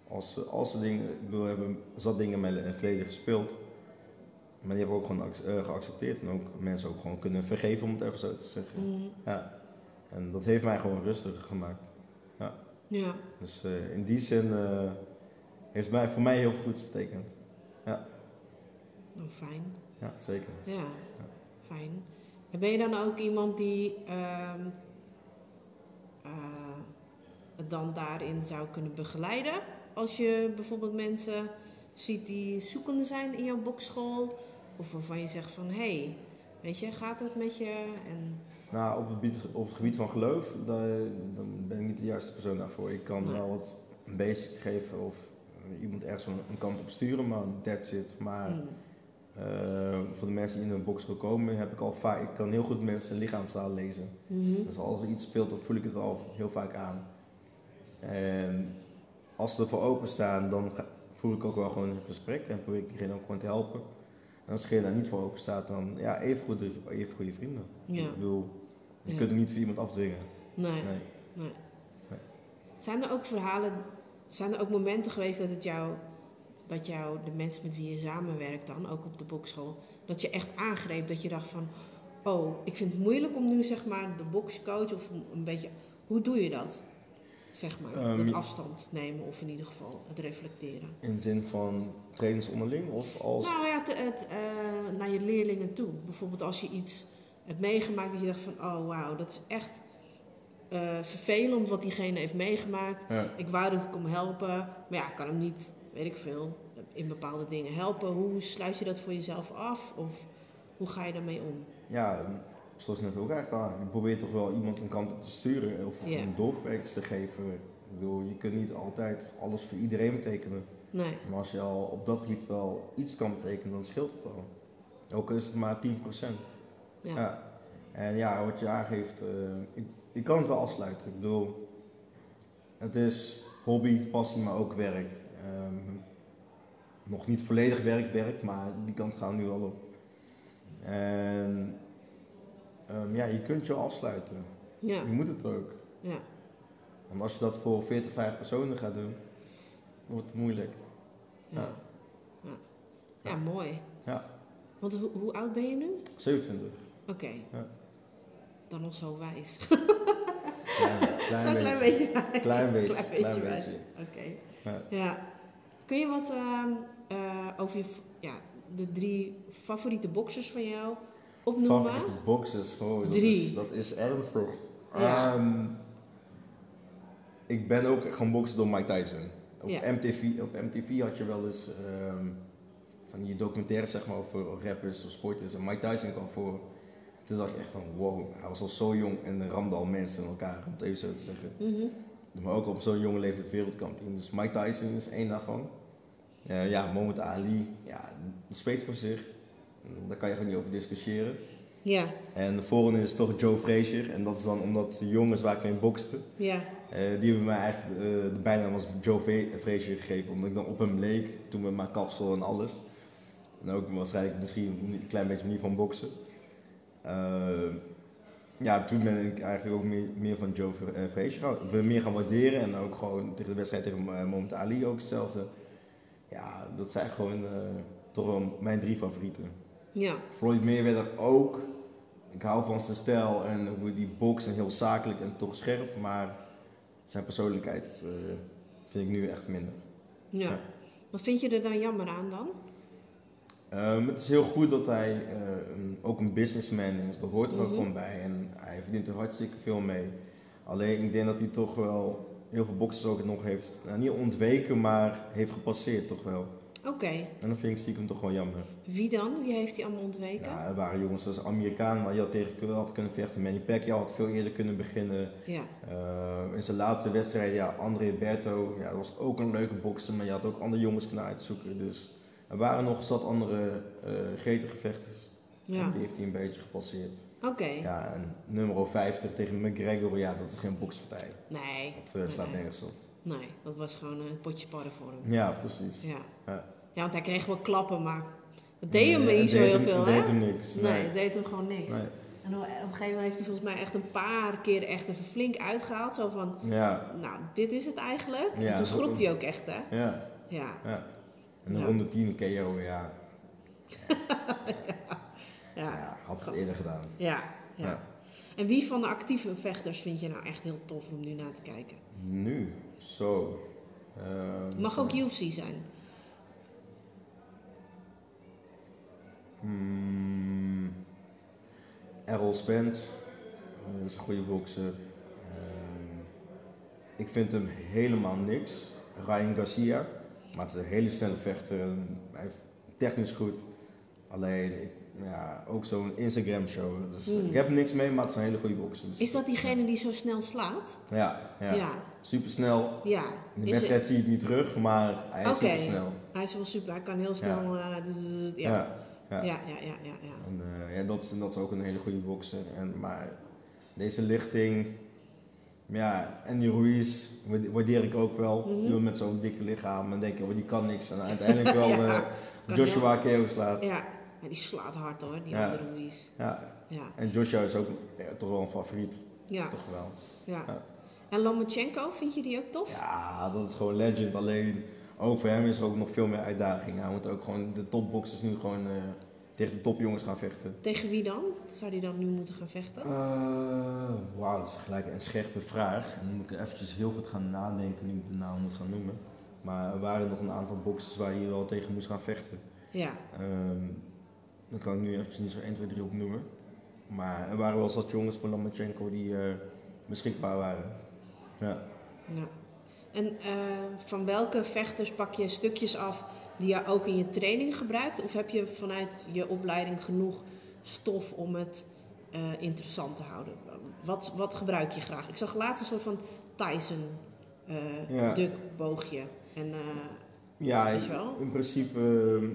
Als, als er dingen, ik bedoel, hebben zat dingen in mijn verleden gespeeld. Maar die hebben ook gewoon eh, geaccepteerd. En ook mensen ook gewoon kunnen vergeven, om het even zo te zeggen. Mhm. Ja. En dat heeft mij gewoon rustiger gemaakt. Ja, Dus eh, in die zin eh, heeft mij, voor mij heel veel goeds betekend. oh, fijn. Ja, zeker. Ja, fijn. En ben je dan ook iemand die ehm, eh, dan daarin zou kunnen begeleiden? als je bijvoorbeeld mensen ziet die zoekende zijn in jouw bokschool? Of waarvan je zegt van, hé, hey, weet je, gaat het met je? En... Nou, op het, gebied, op het gebied van geloof, dan, dan ben ik niet de juiste persoon daarvoor. Ik kan wel wat basic geven of eh, iemand ergens een, een kant op sturen, maar that's it. Maar Hmm. eh, voor de mensen die in een bokschool komen, heb ik al vaak, ik kan heel goed mensen lichaamstaal lezen. Mhm. Dus als er iets speelt, dan voel ik het al heel vaak aan. En als ze ervoor openstaan, dan voer ik ook wel gewoon een gesprek en probeer ik diegene ook gewoon te helpen. En als diegene daar niet voor open staat, dan ja, even goed, even goede vrienden. Ja. Ik bedoel, je Ja. kunt het niet voor iemand afdwingen. Nee. Nee. nee. Nee. Zijn er ook verhalen, zijn er ook momenten geweest dat het jou, dat jou, de mensen met wie je samenwerkt dan, ook op de bokschool, dat je echt aangreep, dat je dacht van, oh, ik vind het moeilijk om nu zeg maar de bokscoach of een beetje, hoe doe je dat? Zeg maar, Ehm, dat je- afstand nemen of in ieder geval het reflecteren. In de zin van trainers onderling of als... Nou ja, het, eh, naar je leerlingen toe. Bijvoorbeeld als je iets hebt meegemaakt dat je dacht van, oh wauw, dat is echt eh, vervelend wat diegene heeft meegemaakt. Ja. Ik wou dat ik hem helpen, maar ja, ik kan hem niet, weet ik veel, in bepaalde dingen helpen. Hoe sluit je dat voor jezelf af? Of hoe ga je daarmee om? ja, zoals net ook eigenlijk al, je probeert toch wel iemand een kant op te sturen of een doorwerk te geven. Ik bedoel, je kunt niet altijd alles voor iedereen betekenen. Nee, Maar als je al op dat gebied wel iets kan betekenen, dan scheelt het al. Ook al is het maar 10%. ja. Ja. En ja, wat je aangeeft, eh, ik, ik kan het wel afsluiten. Ik bedoel, het is hobby, passie, maar ook werk. Ehm, nog niet volledig werk, werk, maar die kant gaan we nu al op. En ehm, ja, je kunt je afsluiten. ja, Je moet het ook. ja. Want als je dat voor 40, 50 personen gaat doen, wordt het moeilijk. ja. ja. ja mooi. Ja, Want hoe, hoe oud ben je nu? 27. Oké. Ja. Dan nog zo wijs. Klein, Zo'n klein beetje wijs. Klein beetje, Klein beetje klein wijs. Oké. Ja. Ja. Kun je wat ehm, eh, over je, ja, de drie favoriete boxers van jou opnoemen? Favoriete boxers, oh, dat, Drie. Is, dat is ernstig. Ja. Ehm, ik ben ook gaan boksen door Mike Tyson. Op, Ja. MTV, op MTV had je wel eens ehm, van die documentaires zeg maar, over rappers of sporters. En Mike Tyson kwam voor. Toen dacht ik echt van wow, hij was al zo jong en ramde al mensen in elkaar, om het even zo te zeggen. Mhm. Maar ook op zo'n jonge leeftijd wereldkampioen. Dus Mike Tyson is één daarvan. Eh, ja, Mohamed Ali, ja, die spreekt voor zich. Daar kan je gewoon niet over discussiëren. Ja, En de volgende is toch Joe Frazier. En dat is dan omdat de jongens waar ik mee bokste, ja, eh, die hebben mij eigenlijk eh, de bijnaam als Joe Fra- Frazier gegeven. Omdat ik dan op hem leek, toen met mijn kapsel en alles. En ook waarschijnlijk misschien een klein beetje manier van boksen. Eh, ja, toen ben ik eigenlijk ook meer, meer van Joe Fra- Frazier gaan, meer gaan waarderen. En ook gewoon tegen de wedstrijd tegen Mohamed Ali ook hetzelfde. Ja, dat zijn gewoon toch wel mijn drie favorieten. Ja, Floyd Mayweather ook. Ik hou van zijn stijl en hoe die bokst en heel zakelijk en toch scherp. Maar zijn persoonlijkheid eh, vind ik nu echt minder. ja. Ja. Wat vind je er dan jammer aan dan? Ehm, het is heel goed dat hij eh, een- ook een businessman is. Dat hoort er ook Mhm. gewoon bij. En hij verdient er hartstikke veel mee. Alleen ik denk dat hij toch wel heel veel boxers ook nog heeft, nou, niet ontweken, maar heeft gepasseerd toch wel. Oké, En dat vind ik stiekem toch wel jammer. wie dan? Wie heeft die allemaal ontweken? Ja, er waren jongens zoals Amerikaan waar je had tegen had kunnen vechten. Manny Pacquiao had veel eerder kunnen beginnen. Ja, Uh, in zijn laatste wedstrijd, ja, André Berto, ja, dat was ook een leuke bokser, maar je had ook andere jongens kunnen uitzoeken. Dus er waren nog zat andere uh, gretige vechters. ja. Die heeft hij een beetje gepasseerd. Oké. Ja, en nummer 50 tegen McGregor, ja, dat is geen bokspartij. Nee. Dat uh, slaat nee. nergens op. Nee, dat was gewoon een potje sparren voor hem. Ja, precies. Ja. Ja. Ja, want hij kreeg wel klappen, maar dat deed hem niet zo heel hem- veel, hè? deed hem niks. Nee, Nee. het deed hem gewoon niks. Nee. En op een gegeven moment heeft hij volgens mij echt een paar keer echt even flink uitgehaald. Zo van, Ja, nou, dit is het eigenlijk. Ja, en toen schrok hij ook echt, hè? ja, Ja. ja. En de ronde 10 KO, ja, Ja. had het eerder gedaan. Ja. ja. En wie van de actieve vechters vind je nou echt heel tof om nu naar te kijken? Nu, zo. Ehm, mag ook UFC zijn. Hmm, Errol Spence eh, is een goede bokser. Ehm, ik vind hem helemaal niks. Ryan Garcia. Maar het is een hele snelle vechter. Hij heeft technisch goed. Alleen, ik, ja, ook zo'n Instagram-show. Dus Hmm. Ik heb niks mee, maar het is een hele goede bokser. Dus, Is dat diegene die zo snel slaat? ja, ja. Ja. super snel. Ja. In de Is wedstrijd zie je het niet terug, maar hij is Oké. super snel. Hij is wel super, hij kan heel snel. eh, ja. Ja. Ja. Ja. Ja, ja, ja, ja, ja. En, eh, ja, dat, is, dat is ook een hele goede bokser. En, maar deze lichting, ja, en die Ruiz waarde- waardeer ik ook wel. Iemand met zo'n dikke lichaam en denk je, oh, die kan niks. En uiteindelijk wel Ja, eh, Joshua KO slaat. Ja. Ja, die slaat hard hoor, die andere Ruiz. Ja. Ja. En Joshua is ook toch wel een favoriet. Ja. Toch wel. ja. Ja. En Lomachenko, vind je die ook tof? Ja, dat is gewoon legend. Alleen, ook voor hem is er ook nog veel meer uitdaging. Hij moet ook gewoon de topboxers nu gewoon eh, tegen de topjongens gaan vechten. Tegen wie dan? Zou die dan nu moeten gaan vechten? Eh, Wauw, dat is gelijk een scherpe vraag. En dan moet ik eventjes heel goed gaan nadenken nu ik de naam moet gaan noemen. Maar er waren nog een aantal boxers waar je wel tegen moest gaan vechten. Ja. Dan kan ik nu eventjes niet zo 1, 2, 3 opnoemen. Maar er waren wel wat jongens van Lomachenko die eh, beschikbaar waren. Ja. ja. En eh, van welke vechters pak je stukjes af die je ook in je training gebruikt? Of heb je vanuit je opleiding genoeg stof om het eh, interessant te houden? Wat, wat gebruik je graag? Ik zag laatst een soort van Tyson eh Ja. duckboogje. En Ja, Weet je wel? in principe, ehm,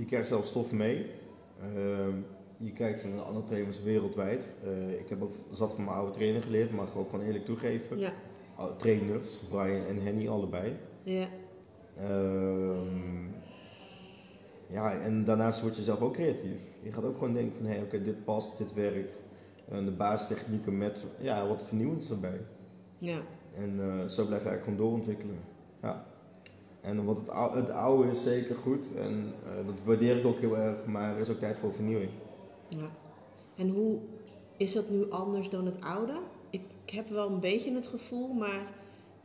je krijgt zelf stof mee. Ehm, je kijkt naar andere trainers wereldwijd. Ik heb ook zat van mijn oude trainer geleerd, mag ik ook gewoon eerlijk toegeven. ja. Oude Trainers, Brian en Henny, allebei. Ja. Ehm, ja, en daarnaast word je zelf ook creatief. Je gaat ook gewoon denken van, hé, hey, oké, dit past, dit werkt. En de basistechnieken met, ja, wat vernieuwends erbij. ja. En eh, zo blijf je eigenlijk gewoon doorontwikkelen. Ja. En wat het, ou- het oude is zeker goed. En eh, dat waardeer ik ook heel erg. Maar er is ook tijd voor vernieuwing. Ja. En hoe is dat nu anders dan het oude? Ik heb wel een beetje het gevoel, maar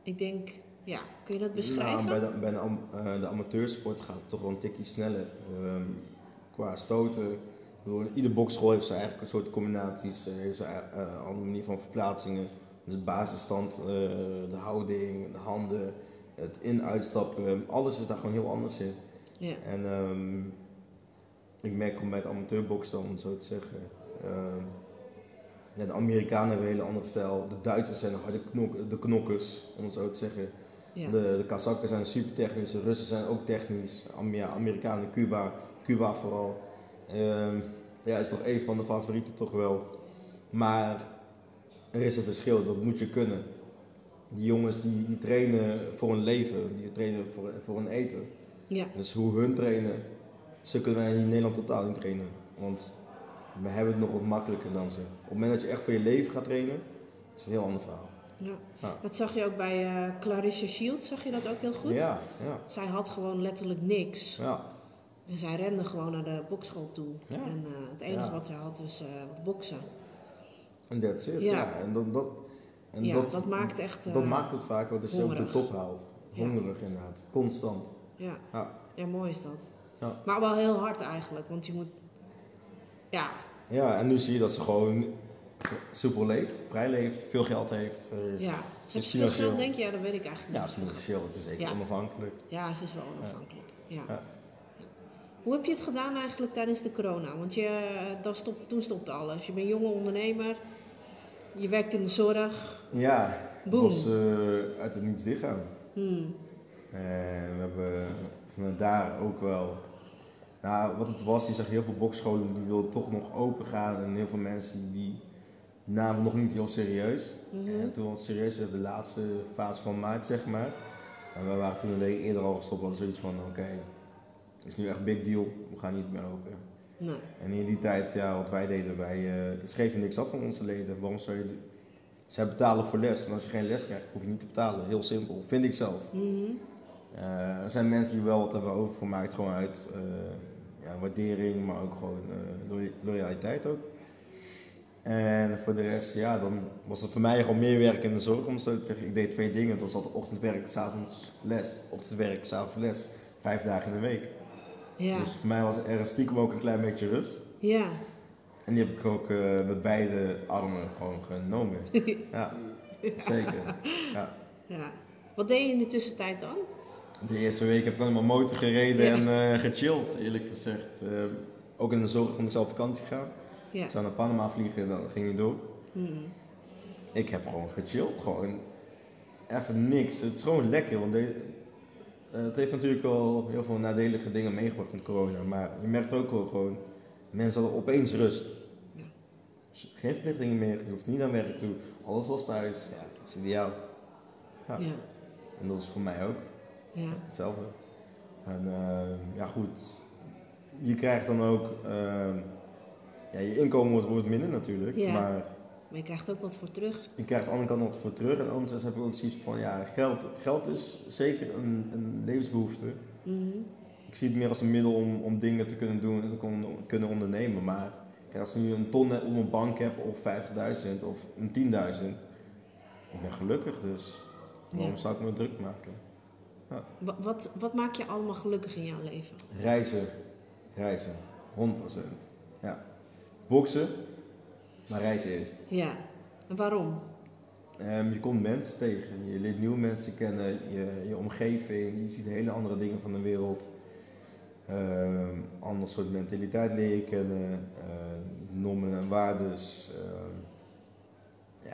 ik denk, ja, kun je dat beschrijven? Nou, bij de, bij de, am- eh, de amateursport gaat het toch wel een tikje sneller. Ehm, qua stoten. Ieder bokschool heeft zijn eigenlijk een soort combinaties. eh, heeft zijn eh, eh, andere manier van verplaatsingen. Dus de basisstand, de houding, de handen, het in-uitstappen. Alles is daar gewoon heel anders in. Ja. En ehm, ik merk gewoon bij het amateurboksen, om het zo te zeggen. ehm, ja, de Amerikanen hebben een hele andere stijl. De Duitsers zijn de harde knok, de knokkers, om het zo te zeggen. Ja. De, de Kazakken zijn super technisch, de Russen zijn ook technisch. Am- ja, Amerikanen, Cuba, Cuba vooral. Ehm, ja, is toch een van de favorieten toch wel. Maar er is een verschil, dat moet je kunnen. Die jongens die, die trainen voor een leven, die trainen voor, voor een eten. ja. Dus hoe hun trainen, zo kunnen wij in Nederland totaal niet trainen. Want we hebben het nog wat makkelijker dan ze. Op het moment dat je echt voor je leven gaat trainen, is het een heel ander verhaal. ja. Ja. Dat zag je ook bij eh Clarissa Shields, zag je dat ook heel goed? Ja, ja, Zij had gewoon letterlijk niks. ja. En zij rende gewoon naar de bokschool toe. Ja. En eh, het enige wat zij had was eh, wat boksen. En that's it. Ja. Ja. En, dat, dat, en ja, dat, dat, maakt echt... dat maakt het vaak dat je ook de top haalt. Hongerig inderdaad, constant. Ja. Ja. ja, mooi is dat. Ja. Maar wel heel hard eigenlijk, want je moet... Ja, ja, en nu zie je dat ze gewoon soepel leeft, vrij leeft, veel geld heeft. is- ja. Heb je veel financieel- geld, denk je? Ja, dat weet ik eigenlijk Ja, niet. financieel, het is zeker Ja. onafhankelijk. Ja, ze is wel onafhankelijk. Ja. Ja. Hoe heb je het gedaan eigenlijk tijdens de corona? Want je, eh, dat stop, toen stopte alles. Je bent jonge ondernemer. Je werkt in de zorg. Ja, Boom. was eh, uit het niets dichtgaan. Hmm. En we hebben vanuit daar ook wel. Nou, wat het was, je zag heel veel bokscholen die wilden toch nog open gaan. En heel veel mensen die namen nog niet heel serieus. Mhm. En toen was het serieus werd de laatste fase van maart, zeg maar. En we waren toen een week eerder al gestopt. We hadden zoiets van: oké, het is nu echt big deal. We gaan niet meer open. Nee. En in die tijd, ja, wat wij deden, wij eh, schreven niks af van onze leden. Waarom zou je. Zij betalen voor les. En als je geen les krijgt, hoef je niet te betalen. Heel simpel, vind ik zelf. Mhm. Eh, er zijn mensen die wel wat hebben overgemaakt, gewoon uit eh, ja, waardering, maar ook gewoon eh, loya- loyaliteit ook. En voor de rest, ja, dan was het voor mij gewoon meer werk in de zorg, om zo te zeggen. Ik deed twee dingen. Het was altijd ochtendwerk, s'avonds les. Ochtendwerk, s'avonds les. Vijf dagen in de week. Ja. Dus voor mij was er stiekem ook een klein beetje rust. Ja. En die heb ik ook eh, met beide armen gewoon genomen. ja, zeker. Ja. ja. Wat deed je in de tussentijd dan? De eerste week heb ik alleen maar motor gereden Ja. en eh, gechilled, eerlijk gezegd. Eh, ook in de zorg kon ik zelf vakantie gaan. Ja. Ik zou naar Panama vliegen, dat ging niet door. Mhm. Ik heb gewoon gechilled, gewoon even niks. Het is gewoon lekker, want de- eh, het heeft natuurlijk wel heel veel nadelige dingen meegebracht met corona. Maar je merkt ook wel gewoon, mensen hadden opeens rust. Ja. Dus Geen verplichtingen meer, je hoeft niet naar werk toe. Alles was thuis, ja, dat is ideaal. Ja. En dat is voor mij ook Ja. hetzelfde. En eh, ja goed, je krijgt dan ook, eh, ja, je inkomen wordt, wordt minder natuurlijk. Ja. Maar Maar je krijgt ook wat voor terug. je krijgt aan de andere kant wat voor terug. En anderzijds heb ik ook zoiets van, ja, geld, geld is zeker een, een levensbehoefte. Mhm. Ik zie het meer als een middel om, om dingen te kunnen doen en te kunnen ondernemen. Maar kijk, als ik nu een ton op mijn bank heb of 50.000 of een 10.000, ik ben gelukkig dus. Waarom Ja. zou ik me druk maken? Wa- Wat, wat maakt je allemaal gelukkig in jouw leven? Reizen, reizen, 100%. Ja. Boksen, maar reizen eerst. Ja. En waarom? Ehm, je komt mensen tegen, je leert nieuwe mensen kennen, je, je omgeving, je ziet hele andere dingen van de wereld. Ehm ander soort mentaliteit leer je kennen, ehm, normen en waardes.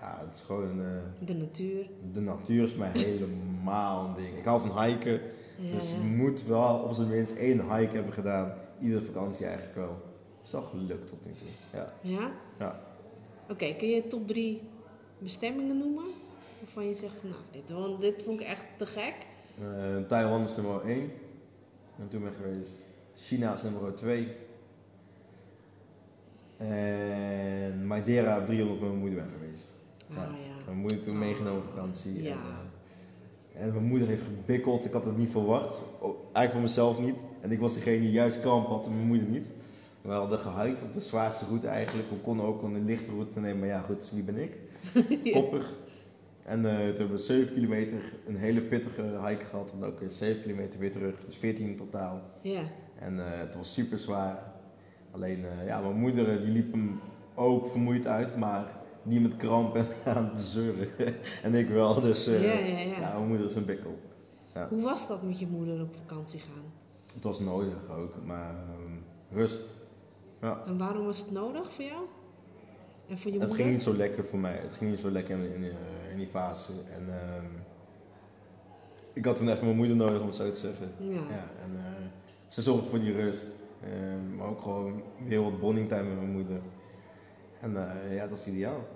Ja, het is gewoon, eh, De natuur. de natuur is mij helemaal een ding. Ik hou van hiken, Ja, dus je moet wel op zijn minst één hike hebben gedaan. Iedere vakantie eigenlijk wel. Het is wel gelukt tot nu toe. Ja. Ja? Ja. Oké, kun je top drie bestemmingen noemen? Waarvan je zegt, nou, dit, dit vond ik echt te gek. Eh, Taiwan is nummer 1. En toen ben ik geweest. China is nummer 2. En Madeira 300 met mijn moeder ben geweest. Ja. Mijn moeder toen meegenomen op vakantie. Ja. En, eh, en mijn moeder heeft gebikkeld. Ik had het niet verwacht. Oh, eigenlijk voor mezelf niet. En ik was degene die juist kamp had en mijn moeder niet. We hadden gehiked op de zwaarste route eigenlijk. We konden ook een lichte route nemen. Maar ja, goed, wie ben ik? Koppig. En eh, toen hebben we 7 kilometer een hele pittige hike gehad. En ook weer 7 kilometer weer terug. Dus 14 in totaal. Ja. En eh, het was super zwaar. Alleen, eh, ja, mijn moeder eh, die liep hem ook vermoeid uit. Maar niet met kramp en aan te zeuren. en ik wel. Dus eh, Ja, ja, ja. mijn moeder is een bikkel. Hoe was dat met je moeder op vakantie gaan? Het was nodig ook. Maar ehm, rust. Ja. En waarom was het nodig voor jou? En voor je Het moeder? ging niet zo lekker voor mij. Het ging niet zo lekker in, in, eh, in die fase. En ehm, ik had toen even mijn moeder nodig, om het zo te zeggen. Ja. Ja, en eh, ze zorgde voor die rust. Ehm, maar ook gewoon weer wat bonding time met mijn moeder. En eh, ja, dat is ideaal.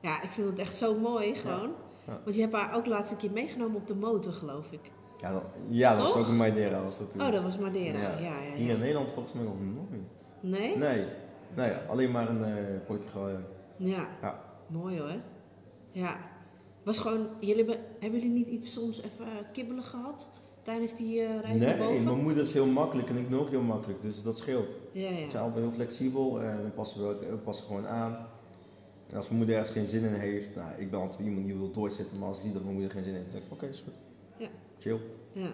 Ja, ik vind het echt zo mooi gewoon. Ja. Want je hebt haar ook laatst een keer meegenomen op de motor, geloof ik. Ja, dat, ja, dat was ook in Madeira was dat toen. Oh, dat was Madeira. Ja, Ja. Hier in Nederland volgens mij nog nooit. Nee? Nee, nee alleen maar in eh, Portugal. Ja. Ja. Mooi hoor. Ja. Was gewoon, jullie hebben, hebben jullie niet iets soms even eh, kibbelen gehad tijdens die eh, reis naar Nee, boven? mijn moeder is heel makkelijk en ik ben ook heel makkelijk, dus dat scheelt. Ja, We ja. zijn allebei heel flexibel en we passen, wel, we passen gewoon aan. En als mijn moeder ergens geen zin in heeft, nou, ik ben altijd iemand die wil doorzetten, maar als ik zie dat mijn moeder geen zin in heeft, dan denk ik, oké, is goed. Ja. Chill. ja.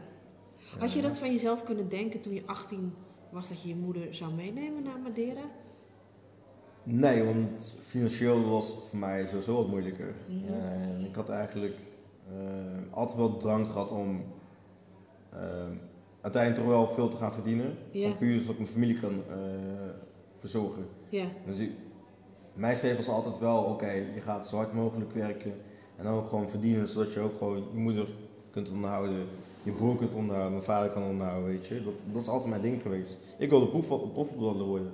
Had je dat van jezelf kunnen denken toen je 18 was dat je je moeder zou meenemen naar Madeira? Nee, want financieel was het voor mij sowieso wat moeilijker. Mhm. En ik had eigenlijk eh, altijd wel drang gehad om eh, uiteindelijk toch wel veel te gaan verdienen. Ja. Puur zodat ik mijn familie kan eh, verzorgen. Ja. Dus ik, mijn streef was altijd wel, oké, je gaat zo hard mogelijk werken en dan ook gewoon verdienen, zodat je ook gewoon je moeder kunt onderhouden, je broer kunt onderhouden, mijn vader kan onderhouden, weet je. Dat, dat is altijd mijn ding geweest. Ik wilde profvoetballer worden.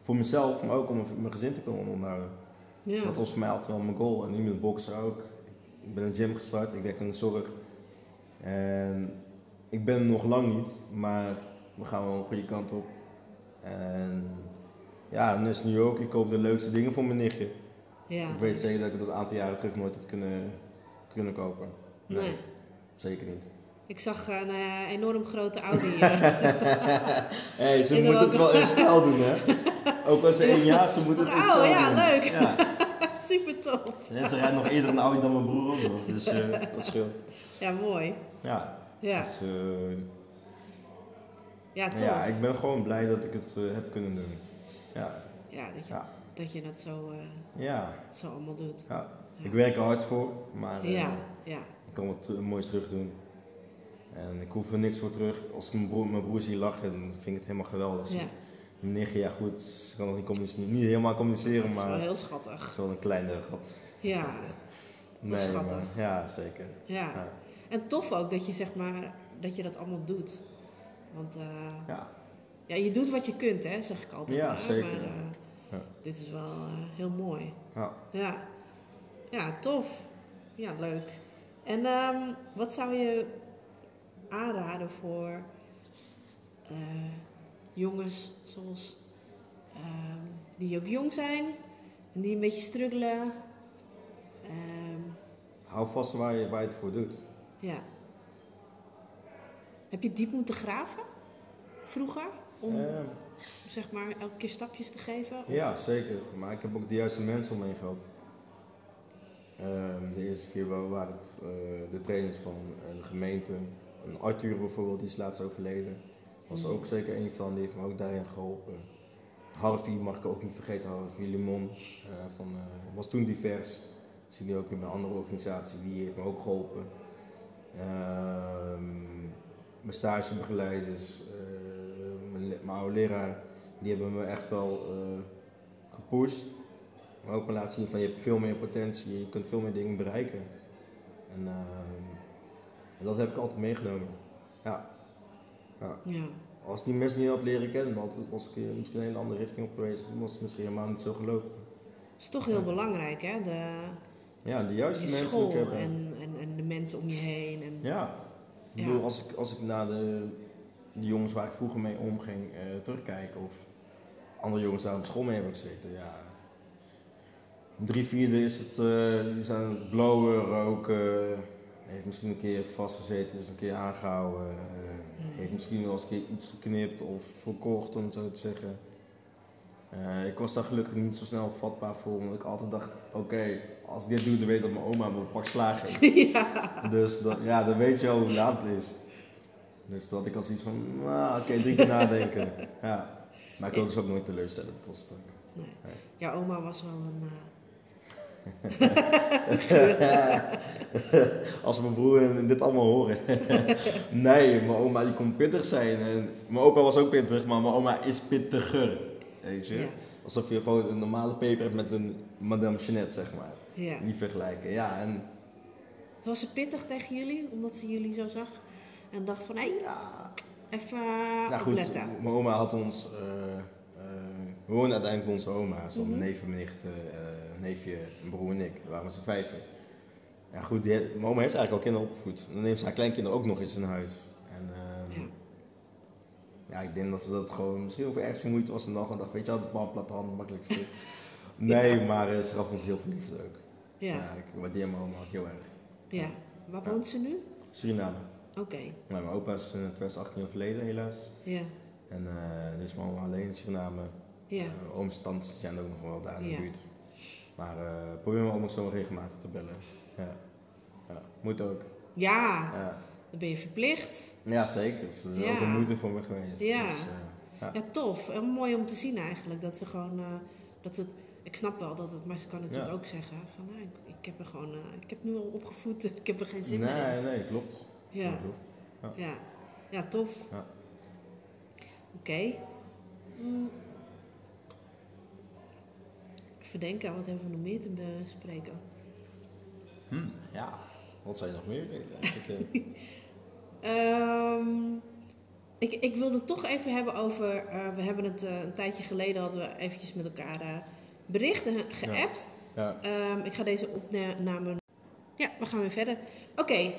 Voor mezelf, maar ook om mijn- mijn gezin te kunnen onderhouden. Ja. Dat was voor mij altijd wel mijn goal. En nu met boksen ook. Ik ben een gym gestart, ik werk in de zorg. En ik ben er nog lang niet, maar we gaan wel een goede kant op. En ja, dus nu ook. Ik koop de leukste dingen voor mijn nichtje. ja. Ik weet zeker dat ik dat een aantal jaren terug nooit had kunnen, kunnen kopen. Nee. zeker niet. Ik zag een eh, enorm grote Audi. eh. hey, ze Ik moet doe het wel in stijl doen, hè? Ook als ze één jaar, ze moet het in Oh, stijl ja, doen. leuk. Ja. Super tof. Ja, ze rijdt nog eerder een Audi dan mijn broer ook nog, dus eh, dat scheelt. Ja, mooi. Ja, Ja, dus, eh, ja tof. ja, ik ben gewoon blij dat ik het eh, heb kunnen doen. Ja, Ja, dat je, ja, dat, je dat zo, eh, ja, zo allemaal doet. ja. Ik werk er hard voor, maar Ja, ja. ik kan wat moois terug doen. En ik hoef er niks voor terug. Als ik mijn broer, mijn broer zie lachen, dan vind ik het helemaal geweldig. Ja, Mijn nichtje, ja goed, ze kan nog niet, communiceren, niet helemaal communiceren, dat is wel maar heel het schattig. is wel een kleine gat. Ja, Nee, schattig. maar- ja, zeker. ja. En tof ook dat je zeg maar, dat je dat allemaal doet. Want eh, Ja, ja, je doet wat je kunt, hè, zeg ik altijd. Ja, maar, zeker, Maar, ja. eh, Ja. dit is wel eh, heel mooi. ja. Ja. ja, tof. Ja, leuk. En ehm, wat zou je aanraden voor jongens zoals ehm, die ook jong zijn en die een beetje struggelen? Ehm, Hou vast waar je, waar je het voor doet. Ja. Heb je diep moeten graven vroeger om Ehm, zeg maar elke keer stapjes te geven? Of- ja, zeker. Maar ik heb ook de juiste mensen om me heen gehad. Ehm, de eerste keer wa- waren het eh, de trainers van de gemeente. Een Arthur bijvoorbeeld, die is laatst overleden. Was ook zeker een van, die heeft me ook daarin geholpen. Harvey mag ik ook niet vergeten, Harvey Limon. eh, van, eh, was toen divers. Ik zie nu ook in mijn andere organisatie, die heeft me ook geholpen. Ehm, mijn stagebegeleiders, eh, mijn, mijn oude leraar, die hebben me echt wel eh, gepusht. Maar ook me laten zien van je hebt veel meer potentie, je kunt veel meer dingen bereiken. En, ehm, en dat heb ik altijd meegenomen. Ja. ja. Ja. Als die mensen niet had leren kennen, dan was ik eh, misschien een hele andere richting op geweest. Dan was het misschien helemaal niet zo gelopen. is toch heel belangrijk, hè? De, Ja, de juiste je mensen school en, en, en de mensen om je heen. En, Ja. Ik bedoel, als ik, als ik naar de, de jongens waar ik vroeger mee omging eh terugkijk, of andere jongens daar op school mee hebben gezeten, ja. Drie vierde is het, eh, die zijn blowen, roken, heeft misschien een keer vastgezeten, is een keer aangehouden, eh, heeft misschien wel eens een keer iets geknipt of verkocht, om het zo te zeggen. Ik was daar gelukkig niet zo snel vatbaar voor, omdat ik altijd dacht, oké, als ik dit doe, dan weet ik dat mijn oma me een pak slaag geeft. Dus dat, ja, dan weet je al hoe laat het is. Dus dat had ik als iets van, nou, oké, drie keer nadenken. Ja. Maar ik wilde dus ook nooit teleurstellen, dat was het. Nee. Nee. Ja, oma was wel een. eh, Als mijn broer dit allemaal horen. nee, mijn oma die kon pittig zijn. En mijn opa was ook pittig, maar mijn oma is pittiger. Weet je? Ja. Alsof je gewoon een normale peper hebt met een Madame Jeanette, zeg maar. Ja. Niet vergelijken. Ja, en Was ze pittig tegen jullie, omdat ze jullie zo zag en dacht van hé, ja, even Nou goed, opletten. mijn oma had ons. eh, eh, we woonden uiteindelijk bij onze oma. Zo Mhm. mijn neef, mijn nicht, eh, eh, neefje, mijn broer en ik. We waren met z'n vijven. Ja goed, die, mijn oma heeft eigenlijk al kinderen opgevoed. Dan neemt ze haar kleinkinderen ook nog eens in huis. En ehm, Ja. ja, ik denk dat ze dat gewoon misschien over ergens vermoeid was. En dan dacht, weet je wel, de bandplat handen, makkelijkste. Nee, maar eh, ze gaf ons heel veel liefde ook. Ja, Ja, ik waardeer mijn oma ook heel erg. ja. Waar woont ze nu? Suriname. Oké, Nou, mijn opa is in 2018 overleden helaas. ja, En nu is mijn oma alleen in Suriname. ja. Uh, zijn ook nog wel daar in de Ja. buurt. Maar eh probeer me ook nog zo regelmatig te bellen. Ja. ja. Moet ook. Ja, Ja, dan ben je verplicht. ja zeker. Het is ook een moeite voor me geweest. Ja. Dus, ja. Ja, tof. En mooi om te zien eigenlijk. Dat ze gewoon, dat ze het, ik snap wel dat het, maar ze kan natuurlijk Ja. ook zeggen van nou, ik, ik heb er gewoon, eh, ik heb nu al opgevoed, ik heb er geen zin meer in. Nee, nee, klopt. Ja, klopt. ja, ja, tof. Ja. Oké. Mm. Even denken, wat hebben we nog meer te bespreken? Hm, ja. Wat zou je nog meer weten eigenlijk? eh? Ehm, ik, ik wilde toch even hebben over. eh, we hebben het een tijdje geleden hadden we eventjes met elkaar berichten geappt. ja. Ehm, ik ga deze opname. Ja, we gaan weer verder. Oké.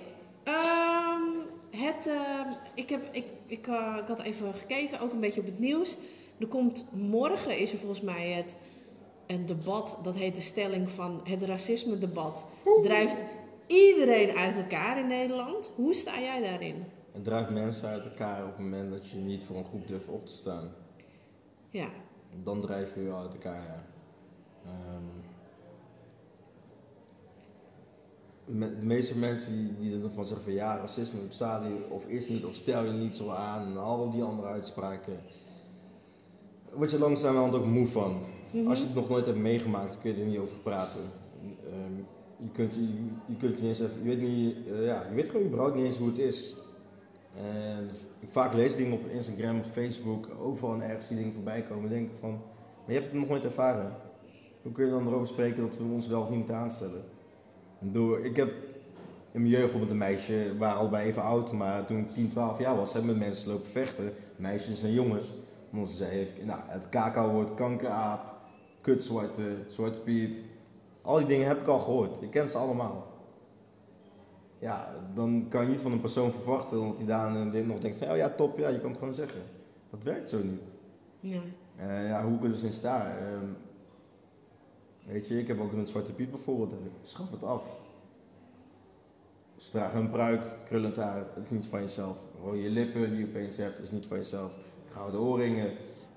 ehm, het. ehm, ik, heb, ik, ik, eh, ik had even gekeken, ook een beetje op het nieuws. Er komt morgen is er volgens mij het een debat. Dat heet de stelling van het racisme-debat. Drijft iedereen uit elkaar in Nederland. Hoe sta jij daarin? Het drijft mensen uit elkaar op het moment dat je niet voor een groep durft op te staan. Ja, Dan drijf je je uit elkaar, ja. Ehm, me- de meeste mensen die, ervan zeggen van ja, racisme bestaat niet, of is niet, of stel je niet zo aan, en al die andere uitspraken. Word je langzamerhand ook moe van. Als je het nog nooit hebt meegemaakt, kun je er niet over praten. Ehm, je, kunt je, je kunt je niet eens even, je weet niet, eh, ja, je weet gewoon überhaupt niet eens hoe het is. En ik vaak lees dingen op Instagram, op Facebook, overal en ergens die dingen voorbij komen. denk ik van, maar je hebt het nog nooit ervaren. Hoe kun je dan erover spreken dat we ons wel of niet moeten aanstellen? Door, ik heb in mijn jeugd bijvoorbeeld een meisje, we waren allebei even oud, maar toen ik 10, 12 jaar was, heb ik met mensen lopen vechten, meisjes en jongens. En dan zei ik, nou, het kakao-woord, kankeraap, kutzwarte, zwarte piet. Al die dingen heb ik al gehoord. Ik ken ze allemaal. Ja, dan kan je niet van een persoon verwachten dat hij daar en dit nog denkt van, oh ja, top, ja, je kan het gewoon zeggen. Dat werkt zo niet. Nee. Uh, ja, hoe er dus in sta. Uh, weet je, ik heb ook een zwarte piet bijvoorbeeld. Schaf het af. Ze dragen een pruik, krullend haar, het is niet van jezelf. Rode lippen die je opeens hebt, is niet van jezelf. Gouden oorringen,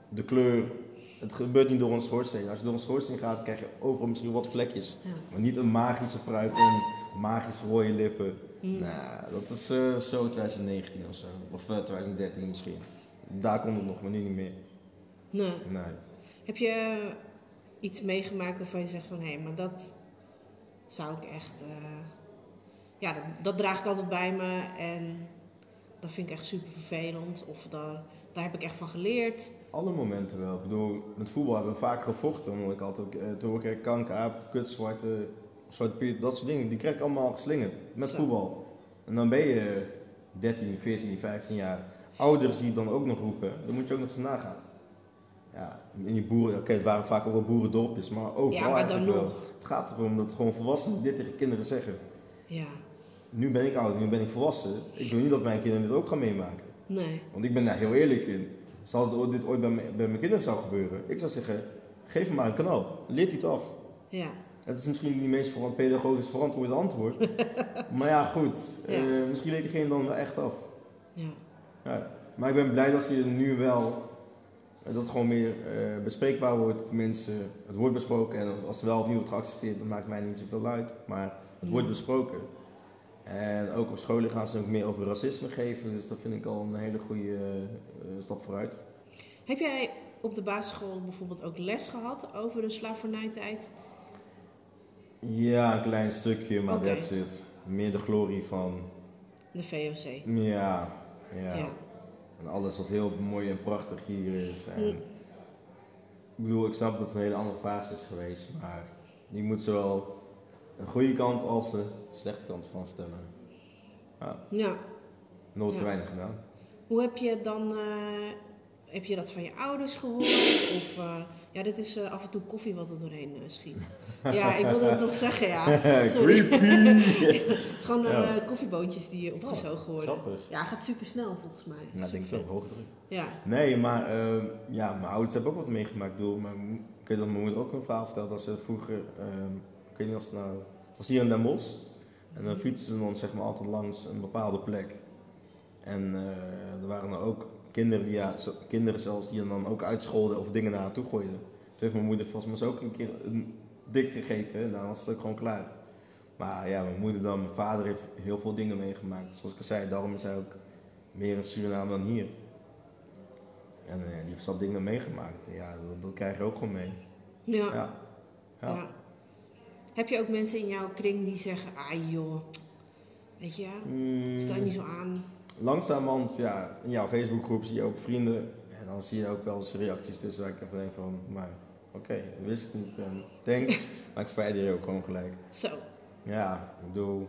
de kleur. Het gebeurt niet door een schoorsteen. Als je door een schoorsteen gaat, krijg je overal misschien wat vlekjes. Ja. Maar niet een magische pruik en magische rode lippen. Mm. Nou, dat is uh, zo 2019 of zo. Of uh, 2013 misschien. Daar komt het nog, maar nu niet meer. Nee. Nee. Heb je iets meegemaakt waarvan je zegt van hé, maar dat zou ik echt. Uh, ja, dat, dat, draag ik altijd bij me en dat vind ik echt super vervelend. Of daar, daar heb ik echt van geleerd. Alle momenten wel. Ik bedoel, met voetbal hebben we vaak gevochten. Omdat ik altijd uh, te horen kreeg kanker, aap, kut, zwarte, zwarte piet, dat soort dingen. Die krijg ik allemaal geslingerd met Zo. voetbal. En dan ben je 13, 14, 15 jaar. Ouders die dan ook nog roepen, dan moet je ook nog eens nagaan. Ja, in die boeren, oké, het waren vaak ook wel boerendorpjes, maar overal Ja, maar dan wel. nog. Het gaat erom dat gewoon volwassenen dit tegen kinderen zeggen. Ja, Nu ben ik oud, nu ben ik volwassen. Ik wil niet dat mijn kinderen dit ook gaan meemaken. nee. Want ik ben daar heel eerlijk in. Zal dit ooit bij, mijn- bij mijn kinderen zou gebeuren? Ik zou zeggen, geef hem maar een kanaal. Leert iets af. Ja, Het is misschien niet het meest verant- pedagogisch verantwoorde antwoord. maar ja, goed. Ja. Eh, misschien leert diegene dan wel echt af. ja. Ja. Maar ik ben blij dat je nu wel... Dat het gewoon meer eh, bespreekbaar wordt. Tenminste, het wordt besproken. En als er wel of niet wordt geaccepteerd, dan maakt mij niet zoveel uit. Maar het wordt besproken. En ook op scholen gaan ze ook meer over racisme geven. Dus dat vind ik al een hele goede eh, stap vooruit. Heb jij op de basisschool bijvoorbeeld ook les gehad over de slavernijtijd? Ja, een klein stukje, maar Oké. that's it. Meer de glorie van, De VOC. ja, ja. Ja. En alles wat heel mooi en prachtig hier is. En. Ik bedoel, ik snap dat het een hele andere fase is geweest, maar je moet zowel een goede kant als de slechte kant van vertellen. Ja, Ja. nooit te Ja. weinig gedaan. Hoe heb je dan, eh, heb je dat van je ouders gehoord? Of, eh, ja, dit is eh, af en toe koffie wat er doorheen schiet. Ja, ik wilde het nog zeggen, ja. Sorry. het is gewoon eh, Ja. koffieboontjes die opgezogen worden. Grappig. Ja, gaat super snel volgens mij. Nou, ik denk Supervet. veel hoogdruk. Ja, Nee, maar ehm, ja, mijn ouders hebben ook wat meegemaakt. Ik bedoel, mijn, ik weet dat mijn moeder ook een verhaal vertelde dat ze vroeger, ehm, ik weet niet of het nou, het was hier in Den Bosch. En dan fietsen ze dan zeg maar altijd langs een bepaalde plek. En eh, er waren er ook kinderen, die, ja, kinderen zelfs die dan ook uitscholden of dingen naar haar toe gooiden. Toen heeft mijn moeder volgens mij ook een keer een dik gegeven en dan was het ook gewoon klaar. Maar ja, mijn moeder dan, mijn vader heeft heel veel dingen meegemaakt. Zoals ik al zei, daarom is hij ook meer in Suriname dan hier. En eh, die heeft zat dingen meegemaakt. Ja, dat, dat krijg je ook gewoon mee. ja, ja. Ja. Ja. Heb je ook mensen in jouw kring die zeggen, ah joh, weet je, Mm, sta je niet zo aan. langzamerhand, ja, in jouw Facebookgroep zie je ook vrienden. En dan zie je ook wel eens reacties tussen waar ik even denk van, maar oké, dat wist ik niet. En thanks, maar ik verwijder je ook gewoon gelijk. Zo, Ja, ik bedoel,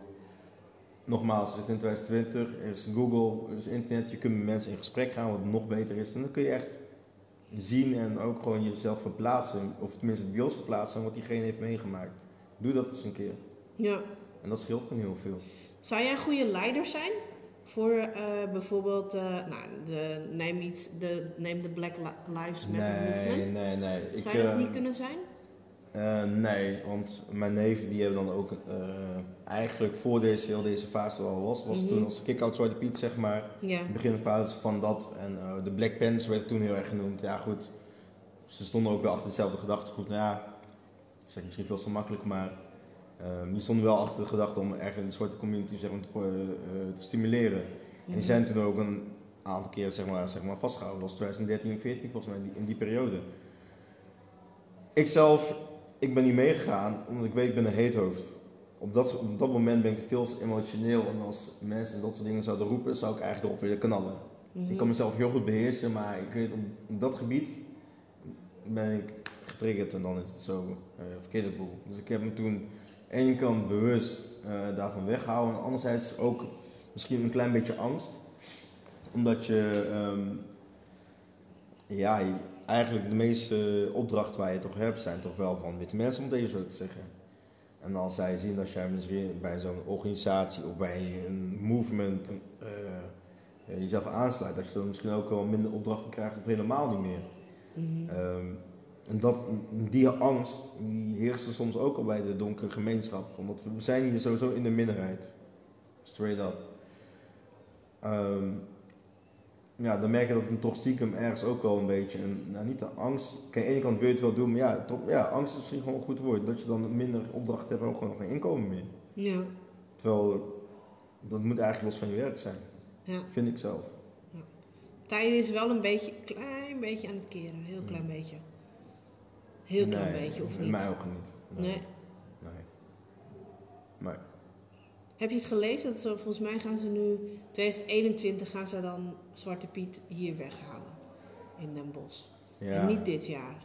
nogmaals, we zitten in 2020, er is Google, er is internet, je kunt met mensen in gesprek gaan wat nog beter is. En dan kun je echt zien en ook gewoon jezelf verplaatsen, of tenminste het beeld verplaatsen wat diegene heeft meegemaakt. Doe dat eens een keer. ja. En dat scheelt gewoon heel veel. Zou jij een goede leider zijn? Voor eh, bijvoorbeeld, eh, nou, de, neem, iets, de, neem de Black Li- Lives Matter nee, movement. nee, nee. Zou dat eh, niet kunnen zijn? nee, want mijn neven die hebben dan ook eigenlijk voor deze, heel deze fase al was, was Mhm. toen als kick-out Zwarte Piet zeg maar. Ja. de beginfase van dat. En de Black Pants werd toen heel erg genoemd. Ja, goed. Ze stonden ook wel achter hetzelfde gedachtegoed. Nou ja, dat ik misschien veel te makkelijk, maar eh, die stonden wel achter de gedachte om eigenlijk de zwarte community zeg maar, te, eh, eh, te stimuleren. En die zijn toen ook een aantal keer zeg maar, zeg maar, vastgehouden. Dat was 2013 en 2014 volgens mij, in die, periode. Ik zelf, ik ben niet meegegaan, omdat ik weet, ik ben een heethoofd. op dat, op dat moment ben ik veel emotioneel. En als mensen dat soort dingen zouden roepen, zou ik eigenlijk erop willen knallen. Ik kan mezelf heel goed beheersen, maar ik weet, op, dat gebied ben ik getriggerd en dan is het zo eh verkeerde boel. Dus ik heb me toen ene kant bewust eh, daarvan weggehouden en anderzijds ook misschien een klein beetje angst. Omdat je, ehm, ja, eigenlijk de meeste opdrachten waar je toch hebt zijn toch wel van witte mensen, om het even zo te zeggen. En als zij zien dat jij misschien bij zo'n organisatie of bij een movement eh, eh, jezelf aansluit, dat je dan misschien ook wel minder opdrachten krijgt of helemaal niet meer. Mhm. Ehm, en dat, die angst die heerst er soms ook al bij de donkere gemeenschap. Omdat we, zijn hier sowieso in de minderheid. Straight up. Ehm, ja, dan merk je dat het toch stiekem ergens ook wel een beetje, een, nou niet de angst. Kijk, aan de ene kant wil je het wel doen, maar ja, toch, ja, angst is misschien gewoon een goed woord. Dat je dan minder opdrachten hebt en ook gewoon geen inkomen meer. Ja, Terwijl, dat moet eigenlijk los van je werk zijn. ja. Vind ik zelf. Tijden is wel een beetje, klein beetje aan het keren. Heel klein beetje. Heel klein Nee, beetje, of niet? Mij ook niet. Nee. Nee. Nee. Heb je het gelezen? Dat ze, volgens mij gaan ze nu, 2021 gaan ze dan Zwarte Piet hier weghalen. In Den Bosch. Ja. En niet dit jaar.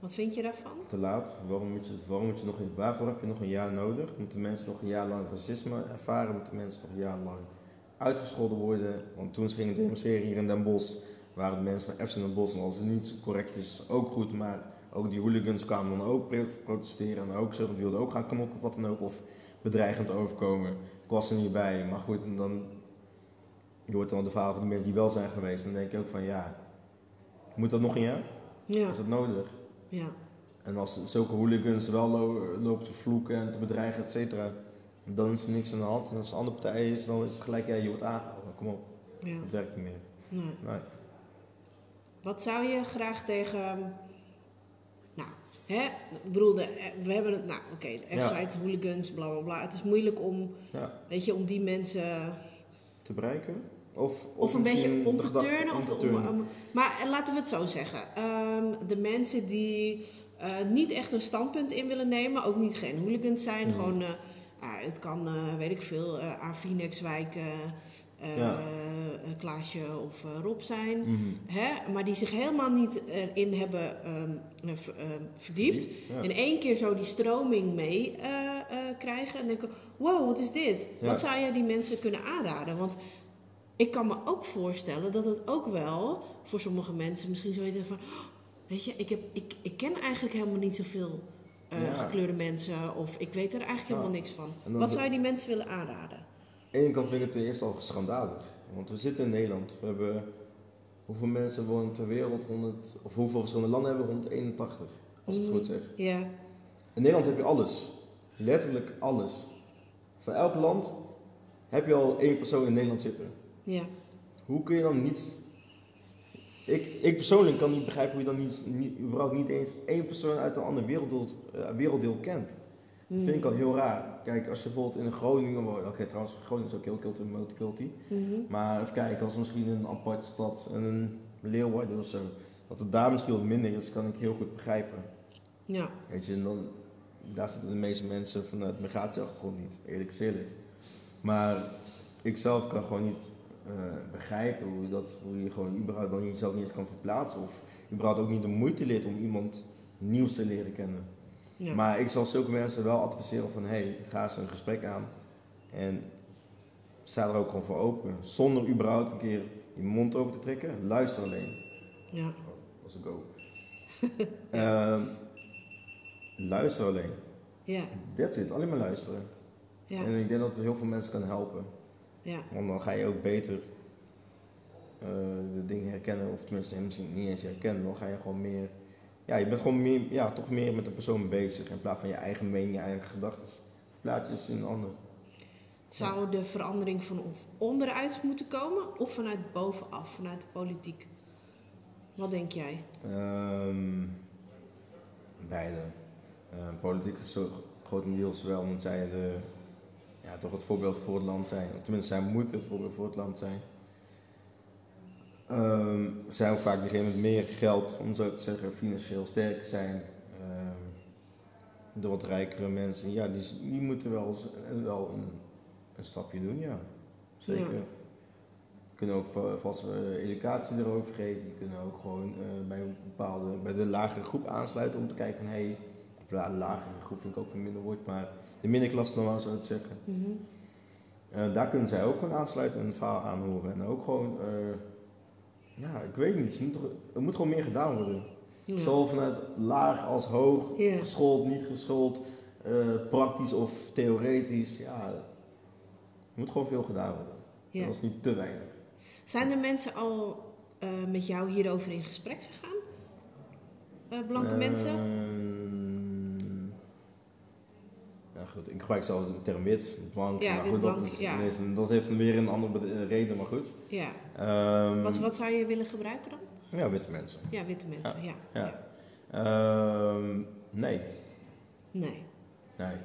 Wat vind je daarvan? te laat. Waarom moet je, waarom moet je nog, waarvoor heb je nog een jaar nodig? Moeten mensen nog een jaar lang racisme ervaren? Moeten mensen nog een jaar lang uitgescholden worden? Want toen ze gingen demonstreren hier in Den Bosch, waren de mensen van FC Den Bosch, en als het niet correct is, ook goed. Maar ook die hooligans kwamen dan ook protesteren en ook zo, die wilden ook gaan knokken of wat dan ook. Of bedreigend overkomen. Ik was er niet bij, maar goed, en dan... Je hoort dan de verhalen van de mensen die wel zijn geweest. Dan denk je ook van, ja, moet dat nog een jaar? Ja, Is dat nodig? ja. En als zulke hooligans wel lo- lopen te vloeken en te bedreigen, et cetera, dan is er niks aan de hand. En als een andere partij is, dan is het gelijk, ja, je wordt aangehouden. Kom op, ja. het werkt niet meer. Nee. Nee. Wat zou je graag tegen. Hè? Ik bedoel, de- we hebben het. Nou, oké, de Ja. F-site, hooligans, bla bla bla. Het is moeilijk om, Ja, weet je, om die mensen. te bereiken? Of, Of een beetje om te turnen. om Of, te om- maar eh, laten we het zo zeggen. Ehm, de mensen die eh, niet echt een standpunt in willen nemen, ook niet geen hooligans zijn, gewoon. eh, ah, het kan, eh, weet ik veel, eh eh eh, Ja. eh, Klaasje of eh, Rob zijn. Mhm. Hè, maar die zich helemaal niet erin hebben ehm, eh, ehm, verdiept. Ja. In één keer zo die stroming mee krijgen. En denken, wow, wat is dit? Wat zou je die mensen kunnen aanraden? Want ik kan me ook voorstellen dat het ook wel voor sommige mensen misschien zoiets van... "Oh, weet je, ik, heb, ik, ik ken eigenlijk helemaal niet zoveel Ja. gekleurde mensen. Of ik weet er eigenlijk helemaal niks van. En Wat zou je die mensen willen aanraden? Ene kant vind ik het ten eerste al schandalig. Want we zitten in Nederland. We hebben... Hoeveel mensen wonen ter wereld? 100, of hoeveel verschillende landen hebben we? 181, als ik het goed zeg. Ja, In Nederland heb je alles. Letterlijk alles. Van elk land heb je al één persoon in Nederland zitten. ja, Hoe kun je dan niet... Ik, ik persoonlijk kan niet begrijpen hoe je dan niet, niet, überhaupt niet eens één persoon uit een ander werelddeel, eh, werelddeel kent. Dat vind ik al heel raar. Kijk, als je bijvoorbeeld in Groningen woont... Oké, trouwens, Groningen is ook heel culty, multiculti. Mhm. Maar even kijken, als misschien een aparte stad, een Leeuwarden of zo... Dat het daar misschien wat minder is, kan ik heel goed begrijpen. ja, Weet je, en dan, daar zitten de meeste mensen vanuit migratieachtergrond niet, eerlijk eerlijk. Maar ik zelf kan gewoon niet eh, begrijpen hoe, je dat, hoe je gewoon überhaupt dan jezelf niet eens kan verplaatsen. Of überhaupt ook niet de moeite leert om iemand nieuws te leren kennen. Ja. Maar ik zal zulke mensen wel adviseren van, hé, hey, ga eens een gesprek aan. En sta er ook gewoon voor open. Zonder überhaupt een keer je mond open te trekken. Luister alleen. ja. Als ik go. Ehm, luister alleen. ja. That's it, alleen maar luisteren. Ja, En ik denk dat het heel veel mensen kan helpen. ja, Want dan ga je ook beter eh, de dingen herkennen, of tenminste misschien niet eens herkennen. Dan ga je gewoon meer, ja, je bent gewoon meer, ja, toch meer met de persoon bezig. In plaats van je eigen mening, je eigen gedachten. Verplaats je in een ander. Zou de verandering van onderuit moeten komen of vanuit bovenaf, vanuit de politiek? Wat denk jij? Ehm, beide. Ehm, politiek is zo grotendeels wel, omdat zij de, ja, toch het voorbeeld voor het land zijn. Tenminste, zij moeten het voorbeeld voor het land zijn. Ze zijn ook vaak degene met meer geld, om zo te zeggen, financieel sterk zijn. Ehm, de wat rijkere mensen, ja, die, die moeten wel, eens- wel een, een stapje doen, ja. Zeker. Ja. Kunnen ook va- vast eh, educatie erover geven. Kunnen ook gewoon eh, bij een bepaalde, bij de lagere groep aansluiten om te kijken van hé, hey, ja, de lagere groep vind ik ook een minder woord, maar de middenklasse normaal zou ik het zeggen. Mhm. Eh, daar kunnen zij ook gewoon aansluiten en een verhaal aanhoren. En ook gewoon, eh, ja, ik weet niet, er moet, er moet gewoon meer gedaan worden. Ja. Zowel vanuit laag als hoog, Ja. geschoold, niet geschoold, eh, praktisch of theoretisch. Ja, er moet gewoon veel gedaan worden. Ja. Dat is niet te weinig. Zijn er mensen al eh, met jou hierover in gesprek gegaan? Eh, blanke mensen? Goed, ik gebruik zelf de term wit, blank. Ja, maar goed, dat, blank, is, ja. dat heeft- dat heeft weer een andere eh, reden, maar goed. Ja. Ehm, Wat, wat zou je willen gebruiken dan? Ja, witte mensen. Ja, witte mensen, ja. Ja. Ehm, nee, Nee, nee,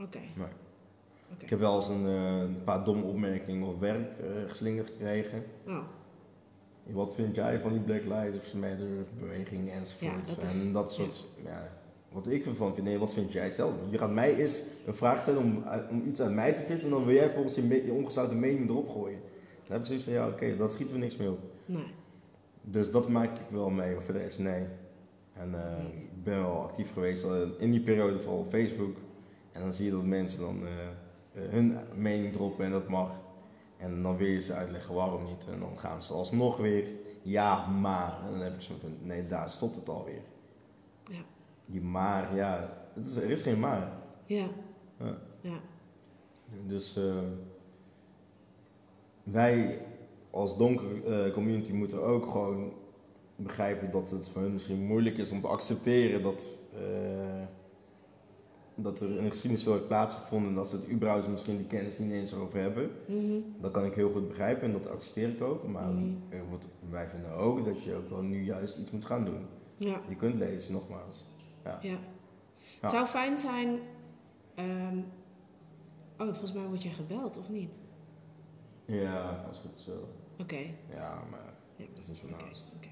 oké. nee. Ik heb wel eens een, eh, een paar domme opmerkingen op werk eh, geslingerd gekregen. Oh, Wat vind jij van die Black Lives Matter beweging enzovoort? Ja, dat is- en dat soort, ja. Wat ik ervan vind, nee, wat vind jij zelf? Je gaat mij eens een vraag stellen om, om iets uit mij te vissen en dan wil jij volgens je, je ongezouten mening erop gooien. Dan heb ik zoiets van, ja oké, dat schieten we niks mee op. nee. Dus dat maak ik wel mee, maar voor de rest nee. En eh, ik ben wel actief geweest eh, in die periode, vooral op Facebook. En dan zie je dat mensen dan eh, eh, hun mening droppen en dat mag. En dan wil je ze uitleggen waarom niet. En dan gaan ze alsnog weer, ja, maar. En dan heb ik zo van, nee, daar stopt het alweer. Die maar, ja, het is, er is geen maar. Ja. Ja. Ja. Dus eh, wij als donkere eh, community moeten ook gewoon begrijpen dat het voor hun misschien moeilijk is om te accepteren dat, eh, dat er een geschiedenis zo heeft plaatsgevonden en dat ze het überhaupt misschien die kennis niet eens over hebben. Mhm. Dat kan ik heel goed begrijpen en dat accepteer ik ook. Maar wordt, wij vinden ook dat je ook wel nu juist iets moet gaan doen. Ja. Je kunt lezen, nogmaals. Ja. Ja. Het zou fijn zijn. ehm, oh, volgens mij word je gebeld, of niet? Ja, als het zo. Oké. Ja, maar Ja. dat is niet oké.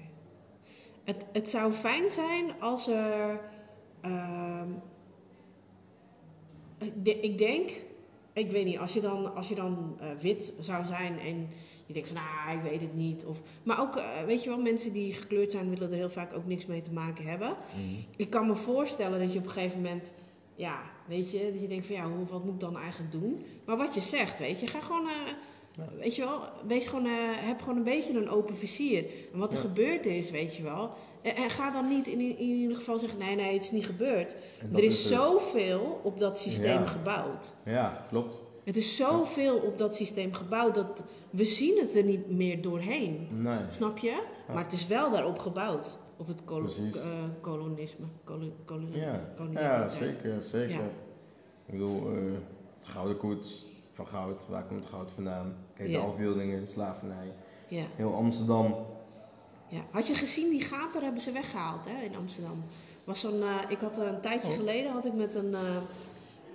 Het, het zou fijn zijn als er. ik, de- ik denk, ik weet niet, als je dan, als je dan eh, wit zou zijn en je denkt van, ah, ik weet het niet. Of, maar ook, eh, weet je wel, mensen die gekleurd zijn willen er heel vaak ook niks mee te maken hebben. Mhm. Ik kan me voorstellen dat je op een gegeven moment, ja, weet je, dat je denkt van, ja, hoe, wat moet ik dan eigenlijk doen? Maar wat je zegt, weet je, ga gewoon. eh, Weet je wel, wees gewoon, eh, heb gewoon een beetje een open vizier. En wat er Ja. gebeurd is, weet je wel. En, en ga dan niet in, in ieder geval zeggen: nee, nee, het is niet gebeurd. Er is zoveel op dat systeem Ja. gebouwd. Ja, klopt. Het is zoveel op dat systeem gebouwd dat we zien het er niet meer doorheen. Nee. Snap je? Maar het is wel daarop gebouwd. Op het kolo- Precies. eh, kolonisme. Kolo- kolo- Ja, zeker, zeker. Ja. Ik bedoel, eh, gouden koets van goud, waar komt het goud vandaan? Kijk, de afbeeldingen, slavernij. Ja. Heel Amsterdam. Ja. Had je gezien, die gaper hebben ze weggehaald hè, in Amsterdam. Was zo'n, eh, ik had een tijdje Oh. geleden had ik met een,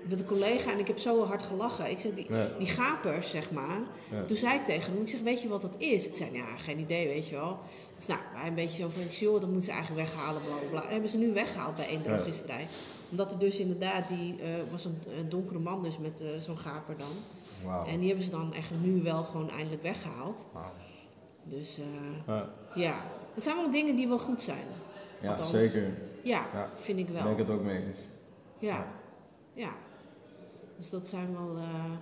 met een collega en ik heb zo hard gelachen. Ik zeg, die, Ja. die gapers, zeg maar. Ja. Toen zei ik tegen hem, ik zeg, weet je wat dat is? Toen zei ja, geen idee, weet je wel. Dus nou, wij een beetje zo van, ik joh, dat moeten ze eigenlijk weghalen, bla bla bla. Dat hebben ze nu weggehaald bij één drogisterij. Omdat er dus inderdaad, die eh, was een, een donkere man dus met eh, zo'n gaper dan. En die hebben ze dan echt nu wel gewoon eindelijk weggehaald. Dus eh, Ja, het zijn wel dingen die wel goed zijn. ja Althans. zeker. Ja, vind ik wel. ben ik het ook mee eens. Ja, ja. Dus dat zijn wel, eh,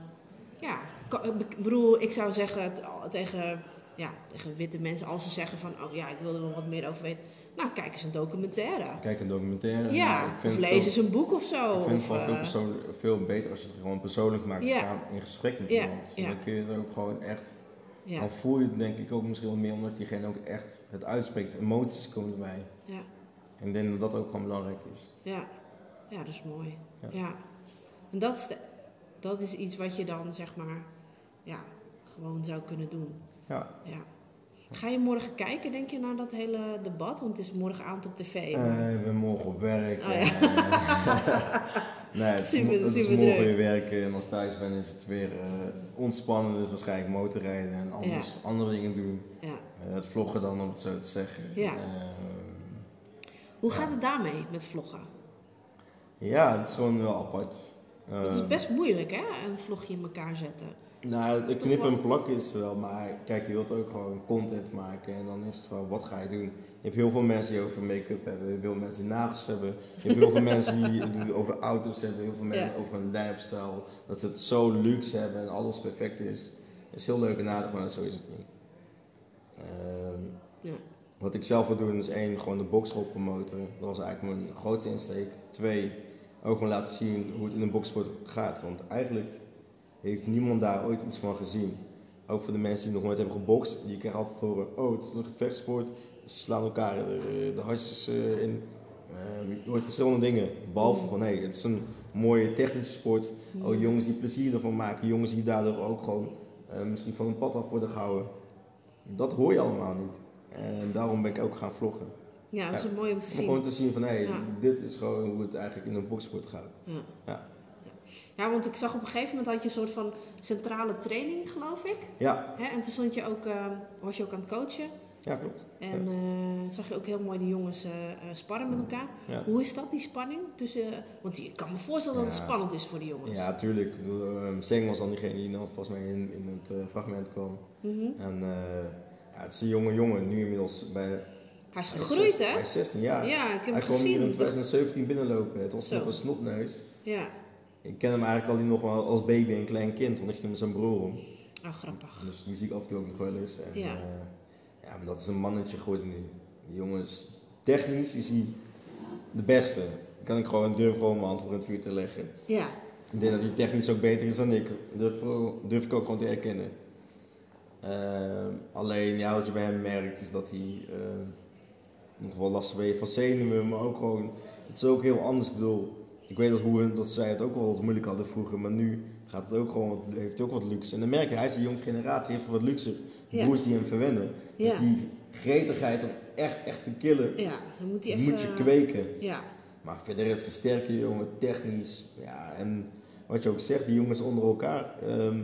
ja. Ka- Ik bedoel, ik zou zeggen tegen, ja, tegen witte mensen, als ze zeggen van, oh ja, ik wil er wel wat meer over weten. Nou, kijk eens een documentaire. Kijk een documentaire. Ja, ik vind of lees eens een boek of zo. Ik vind het veel, eh, veel beter als je het gewoon persoonlijk maakt. Gaan in gesprek met Ja, iemand. Dan kun je het ook gewoon echt... ja, Dan voel je het denk ik ook misschien wel meer omdat diegene ook echt het uitspreekt. Emoties komen erbij. ja, En ik denk dat dat ook gewoon belangrijk is. ja. Ja, dat is mooi. Ja. Ja. En dat is, de- dat is iets wat je dan, zeg maar, ja, gewoon zou kunnen doen. Ja. Ja. Ga je morgen kijken, denk je, naar dat hele debat? Want het is morgenavond op tv. Maar- ik ben morgen op werk. Oh, ja. en, eh, nee, het is, Super- mo- het is morgen druk. weer werken. En als thuis ben is het weer eh, ontspannen. Dus waarschijnlijk motorrijden en anders, andere dingen doen. ja. Eh, het vloggen dan, om het zo te zeggen. Ja. Hoe gaat het daarmee met vloggen? Ja, het is gewoon wel apart. Het is Eh, best moeilijk, hè? Een vlogje in elkaar zetten. Nou, het knippen en plakken is wel, maar kijk, je wilt ook gewoon content maken en dan is het van, wat ga je doen? Je hebt heel veel mensen die over make-up hebben, je hebt heel veel mensen die nagels hebben, je hebt heel veel mensen die het over auto's hebben, heel veel mensen Ja. over hun lifestyle, dat ze het zo luxe hebben en alles perfect is. Dat is heel leuk en aardig, maar zo is het niet. Ehm, Ja. wat ik zelf wil doen is één, gewoon de boxsport promoten. Dat was eigenlijk mijn grootste insteek. Twee, ook gewoon laten zien hoe het in een boxsport gaat. Want eigenlijk heeft niemand daar ooit iets van gezien. Ook voor de mensen die nog nooit hebben gebokst. Die krijgen altijd horen, oh het is een gevechtsport. Ze slaan elkaar de, de hartjes eh, in. Eh, je hoort verschillende dingen. Behalve van, hé, het is een mooie technische sport. Oh, jongens die plezier ervan maken. Jongens die daardoor ook gewoon eh, misschien van een pad af worden gehouden. Dat hoor je allemaal niet. En daarom ben ik ook gaan vloggen. Ja, dat is Ja. mooi om te Om zien. gewoon te zien van, hé, Ja. dit is gewoon hoe het eigenlijk in een boksport gaat. Ja. Ja. ja, want ik zag op een gegeven moment had je een soort van centrale training, geloof ik. Ja, Hè? En toen stond je ook, eh, was je ook aan het coachen. ja klopt. En eh, zag je ook heel mooi die jongens eh, sparren met elkaar. Ja. Hoe is dat, die spanning? Tussen, want ik kan me voorstellen dat het spannend is voor die jongens. Ja, tuurlijk. Ehm, Seng was dan diegene die dan volgens mij in, in het fragment kwam. Mhm. En ja, het is een jonge jongen, nu inmiddels bij... Hij is hij gegroeid, hè? Hij is 16 jaar. Ja, ik heb hij hem kwam hier in gezien. 2017 binnenlopen. Het was Zo. nog een snotneus. Ja, Ik ken hem eigenlijk al nog wel als baby en klein kind, want ik ging met zijn broer om. oh, grappig. Dus die zie ik af en toe ook nog wel eens. En, Ja. ja. ja, maar dat is een mannetje geworden nu. Die jongen is technisch is hij de beste. Kan ik gewoon durf gewoon mijn hand voor het vuur te leggen. Ja, Ik denk dat hij technisch ook beter is dan ik. Durf, durf ik ook gewoon te erkennen. Ehm, alleen ja, wat je bij hem merkt is dat hij eh, nog wel last van zenuwen, maar ook gewoon. Het is ook heel anders. Ik bedoel, ik weet dat, hoe, dat zij het ook wel wat moeilijk hadden vroeger, maar nu gaat het ook gewoon, wat- heeft ook wat luxe. En dan merk je, hij is de jongste generatie, heeft wat luxe. Ja. Broers die hem verwennen. Ja. Dus die gretigheid om echt, echt te killen, ja, dan moet die even... moet je kweken. Ja, Maar verder is een sterke jongen, technisch. Ja, en wat je ook zegt, die jongens onder elkaar. ehm,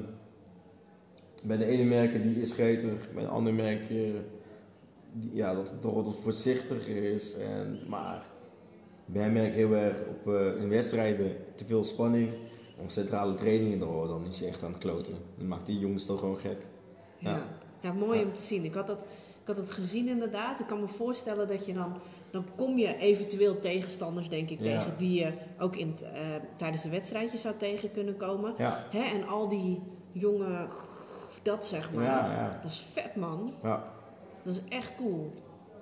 bij de ene merken die is gretig, bij de andere merk ja, dat het toch wat voorzichtiger is. En, maar bij hem merk ik heel erg op eh, in wedstrijden te veel spanning. Om centrale trainingen dan, dan is hij echt aan het kloten. Dan maakt die jongens toch gewoon gek. ja. Ja. ja. mooi Ja. om te zien. Ik had, dat, ik had dat gezien inderdaad. Ik kan me voorstellen dat je dan... Dan kom je eventueel tegenstanders, denk ik, tegen die je ook in, eh, tijdens de wedstrijdje zou tegen kunnen komen. Ja, Hè? En al die jonge... Dat zeg maar. Dat is vet, man. ja. Dat is echt cool.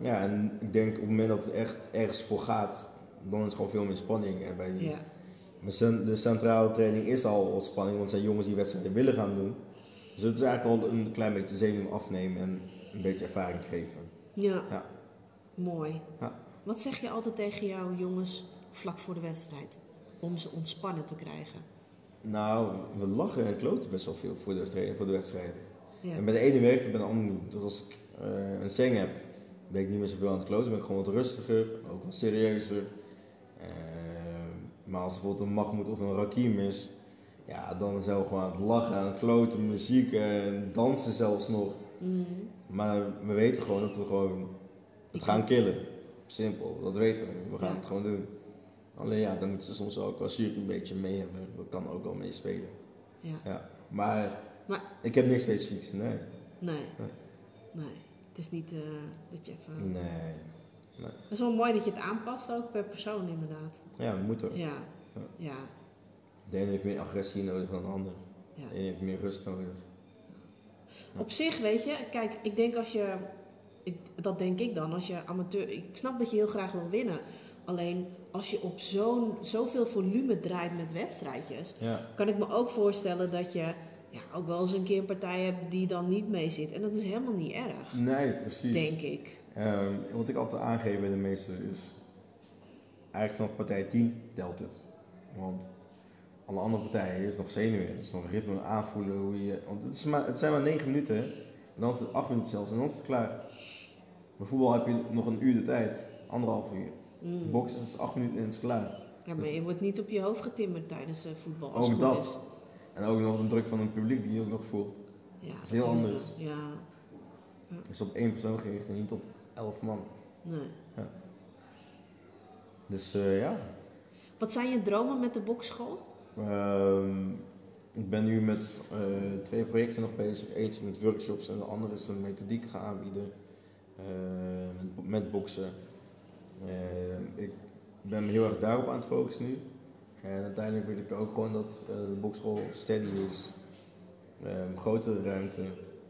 Ja, en ik denk op het moment dat het echt ergens voor gaat, dan is het gewoon veel meer spanning. En bij die, Ja. De centrale training is al wat spanning, want het zijn jongens die wedstrijden willen gaan doen. Dus het is eigenlijk al een klein beetje zenuw afnemen en een beetje ervaring geven. Ja, Ja. mooi. Ja. Wat zeg je altijd tegen jouw jongens vlak voor de wedstrijd? Om ze ontspannen te krijgen. Nou, we lachen en kloten best wel veel voor de, voor de wedstrijden. Ja. En bij de ene werkt het, bij de andere niet. Dus als ik eh, een zeng heb, ben ik niet meer zoveel aan het kloten, ben ik gewoon wat rustiger, ook wat serieuzer. Eh, maar als er bijvoorbeeld een Mahmoud of een Rakim is, ja, dan zijn we gewoon aan het lachen, aan het kloten, muziek en dansen zelfs nog. Mhm. Maar we weten gewoon dat we gewoon het gaan killen. Simpel, dat weten we. We gaan Ja. het gewoon doen. Alleen ja, dan moeten ze soms ook als jury een beetje mee hebben. Dat kan ook wel meespelen. Ja. Ja. Maar, Maar- ik heb niks specifieks, nee. Nee. Nee. Nee. Het is niet eh, dat je even... Nee. Het is wel mooi dat je het aanpast ook per persoon inderdaad. Ja, moet ook. Ja. Ja. Ja. De ene heeft meer agressie nodig dan de ander. ja. De ene heeft meer rust nodig. Op zich, weet je, kijk, ik denk als je, ik, dat denk ik dan, als je amateur, ik snap dat je heel graag wil winnen. Alleen als je op zo'n, zoveel volume draait met wedstrijdjes, kan ik me ook voorstellen dat je ja, ook wel eens een keer een partij hebt die dan niet mee zit. En dat is helemaal niet erg, Nee, precies. denk ik. Ehm, wat ik altijd aangeef bij de meesten is... Eigenlijk vanaf partij 10 telt het. Want alle andere partijen is nog zenuwen. Het is nog ritme aanvoelen. Hoe je, want het, is maar, het zijn maar 9 minuten. hè. En dan is het 8 minuten zelfs. En dan is het klaar. Bij voetbal heb je nog een uur de tijd. Anderhalf uur. Mm. Boksen is 8 minuten en het is klaar. Ja, maar je wordt niet op je hoofd getimmerd tijdens eh, voetbal. Als Ook dat. is. En ook nog een druk van een publiek die je ook nog voelt. Ja, is heel anders. Ja, is op één persoon gericht en niet op 11 man. nee. Dus eh, ja. Wat zijn je dromen met de bokschool? Ehm, ik ben nu met eh, twee projecten nog bezig. Eentje met workshops en de andere is een methodiek gaan aanbieden eh, met, met boksen. Eh, ik ben me heel erg daarop aan het focussen nu. En uiteindelijk wil ik ook gewoon dat eh, de bokschool steady is. Ehm, grotere ruimte,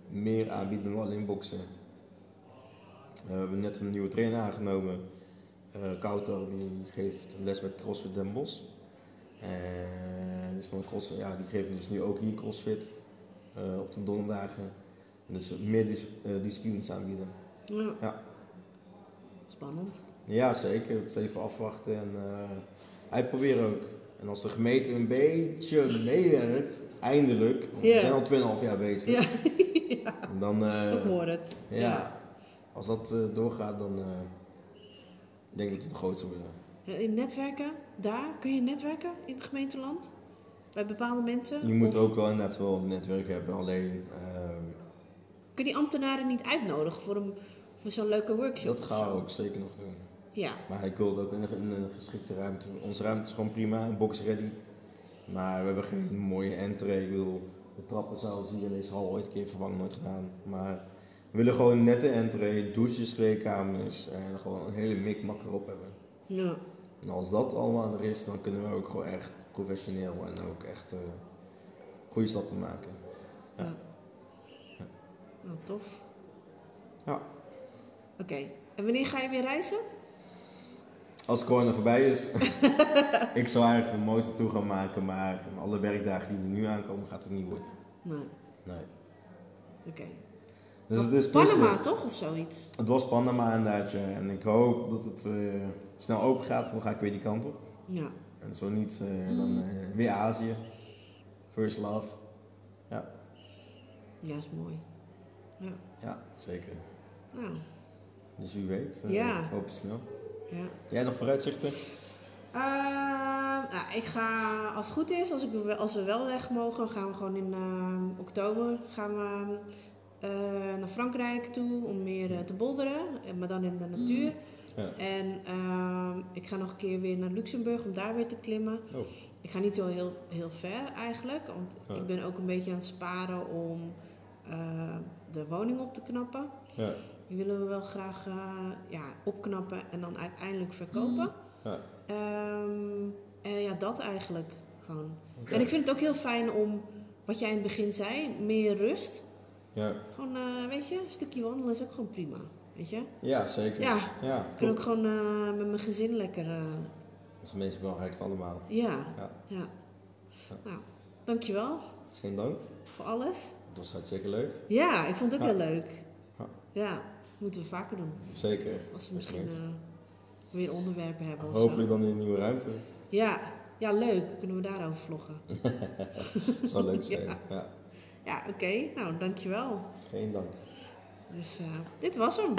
meer aanbieden dan alleen boksen. Eh, we hebben net een nieuwe trainer aangenomen. Eh Kouter, die geeft les bij CrossFit Den Bosch. En dus van CrossFit, ja, die geven dus nu ook hier CrossFit op de donderdagen. Dus meer dis disciplines aanbieden. Ja. Ja. Spannend. Ja, zeker. Het is even afwachten en uitproberen ook. En als de gemeente een beetje meewerkt, eindelijk, want we zijn al 2,5 jaar bezig, Ja, dan, eh, ik hoor het. ja, als dat eh, doorgaat, dan eh, denk ik dat het de grootste wordt. Ja, In netwerken, daar kun je netwerken in het gemeenteland? Bij bepaalde mensen? Je moet Of ook wel inderdaad wel een netwerk hebben, alleen ehm, Kun je die ambtenaren niet uitnodigen voor, een, voor zo'n leuke workshop? dat gaan we ook zeker nog doen. Ja, Maar ik wilde ook in een, geschikte ruimte. Onze ruimte is gewoon prima, een box ready. Maar we hebben geen mooie entree. Ik bedoel, de trappenzaal zie je in deze hal ooit een keer vervangen, nooit gedaan. Maar we willen gewoon een nette entree, douches, kleedkamers en gewoon een hele mikmak erop hebben. ja. En als dat allemaal er is, dan kunnen we ook gewoon echt professioneel en ook echt eh, goede stappen maken. Ja. ja. Nou, tof. Ja. Oké, en wanneer ga je weer reizen? Als corona voorbij is, ik zou eigenlijk een motor toe gaan maken, maar alle werkdagen die er nu aankomen gaat het niet worden. Nee, Nee. oké. Dus het is Panama tussen- toch, of zoiets? Het was Panama inderdaad, ja. En ik hoop dat het eh, snel open gaat, dan ga ik weer die kant op. Ja. En zo niet, eh, dan eh, weer Azië. First love. Ja, Ja, is mooi. Ja. ja zeker. Nou, Dus wie weet, Ja. hoop het snel. Ja. Jij nog vooruitzichten? Nou, ik ga, als het goed is, als, ik, als we wel weg mogen, gaan we gewoon in ehm, oktober gaan we, eh, naar Frankrijk toe om meer eh, te bolderen, eh, maar dan in de natuur. Ja. En ehm, ik ga nog een keer weer naar Luxemburg om daar weer te klimmen. Oh, Ik ga niet zo heel, heel ver eigenlijk, want ik ben ook een beetje aan het sparen om de woning op te knappen. ja. Die willen we wel graag eh, ja, opknappen en dan uiteindelijk verkopen. Ja. Ehm, en ja, dat eigenlijk gewoon. En ik vind het ook heel fijn om, wat jij in het begin zei, meer rust. Ja. Gewoon, eh, weet je, een stukje wandelen is ook gewoon prima. Weet je? ja, zeker. Ja. ja Ik kan ook gewoon eh, met mijn gezin lekker. eh, Dat is het meest belangrijke van allemaal. ja, Ja. ja. Nou, dankjewel Geen dank. voor alles. Het was hartstikke leuk. Ja, ik vond het ook heel leuk. Ja. Moeten we vaker doen. Zeker. Als we misschien eh, weer onderwerpen hebben of Hopelijk zo. dan in een nieuwe ruimte. Ja, ja, leuk. Kunnen we daarover vloggen. Dat zou leuk zijn. Ja. ja. Ja, oké. Nou, dankjewel. Geen dank. Dus eh, dit was hem.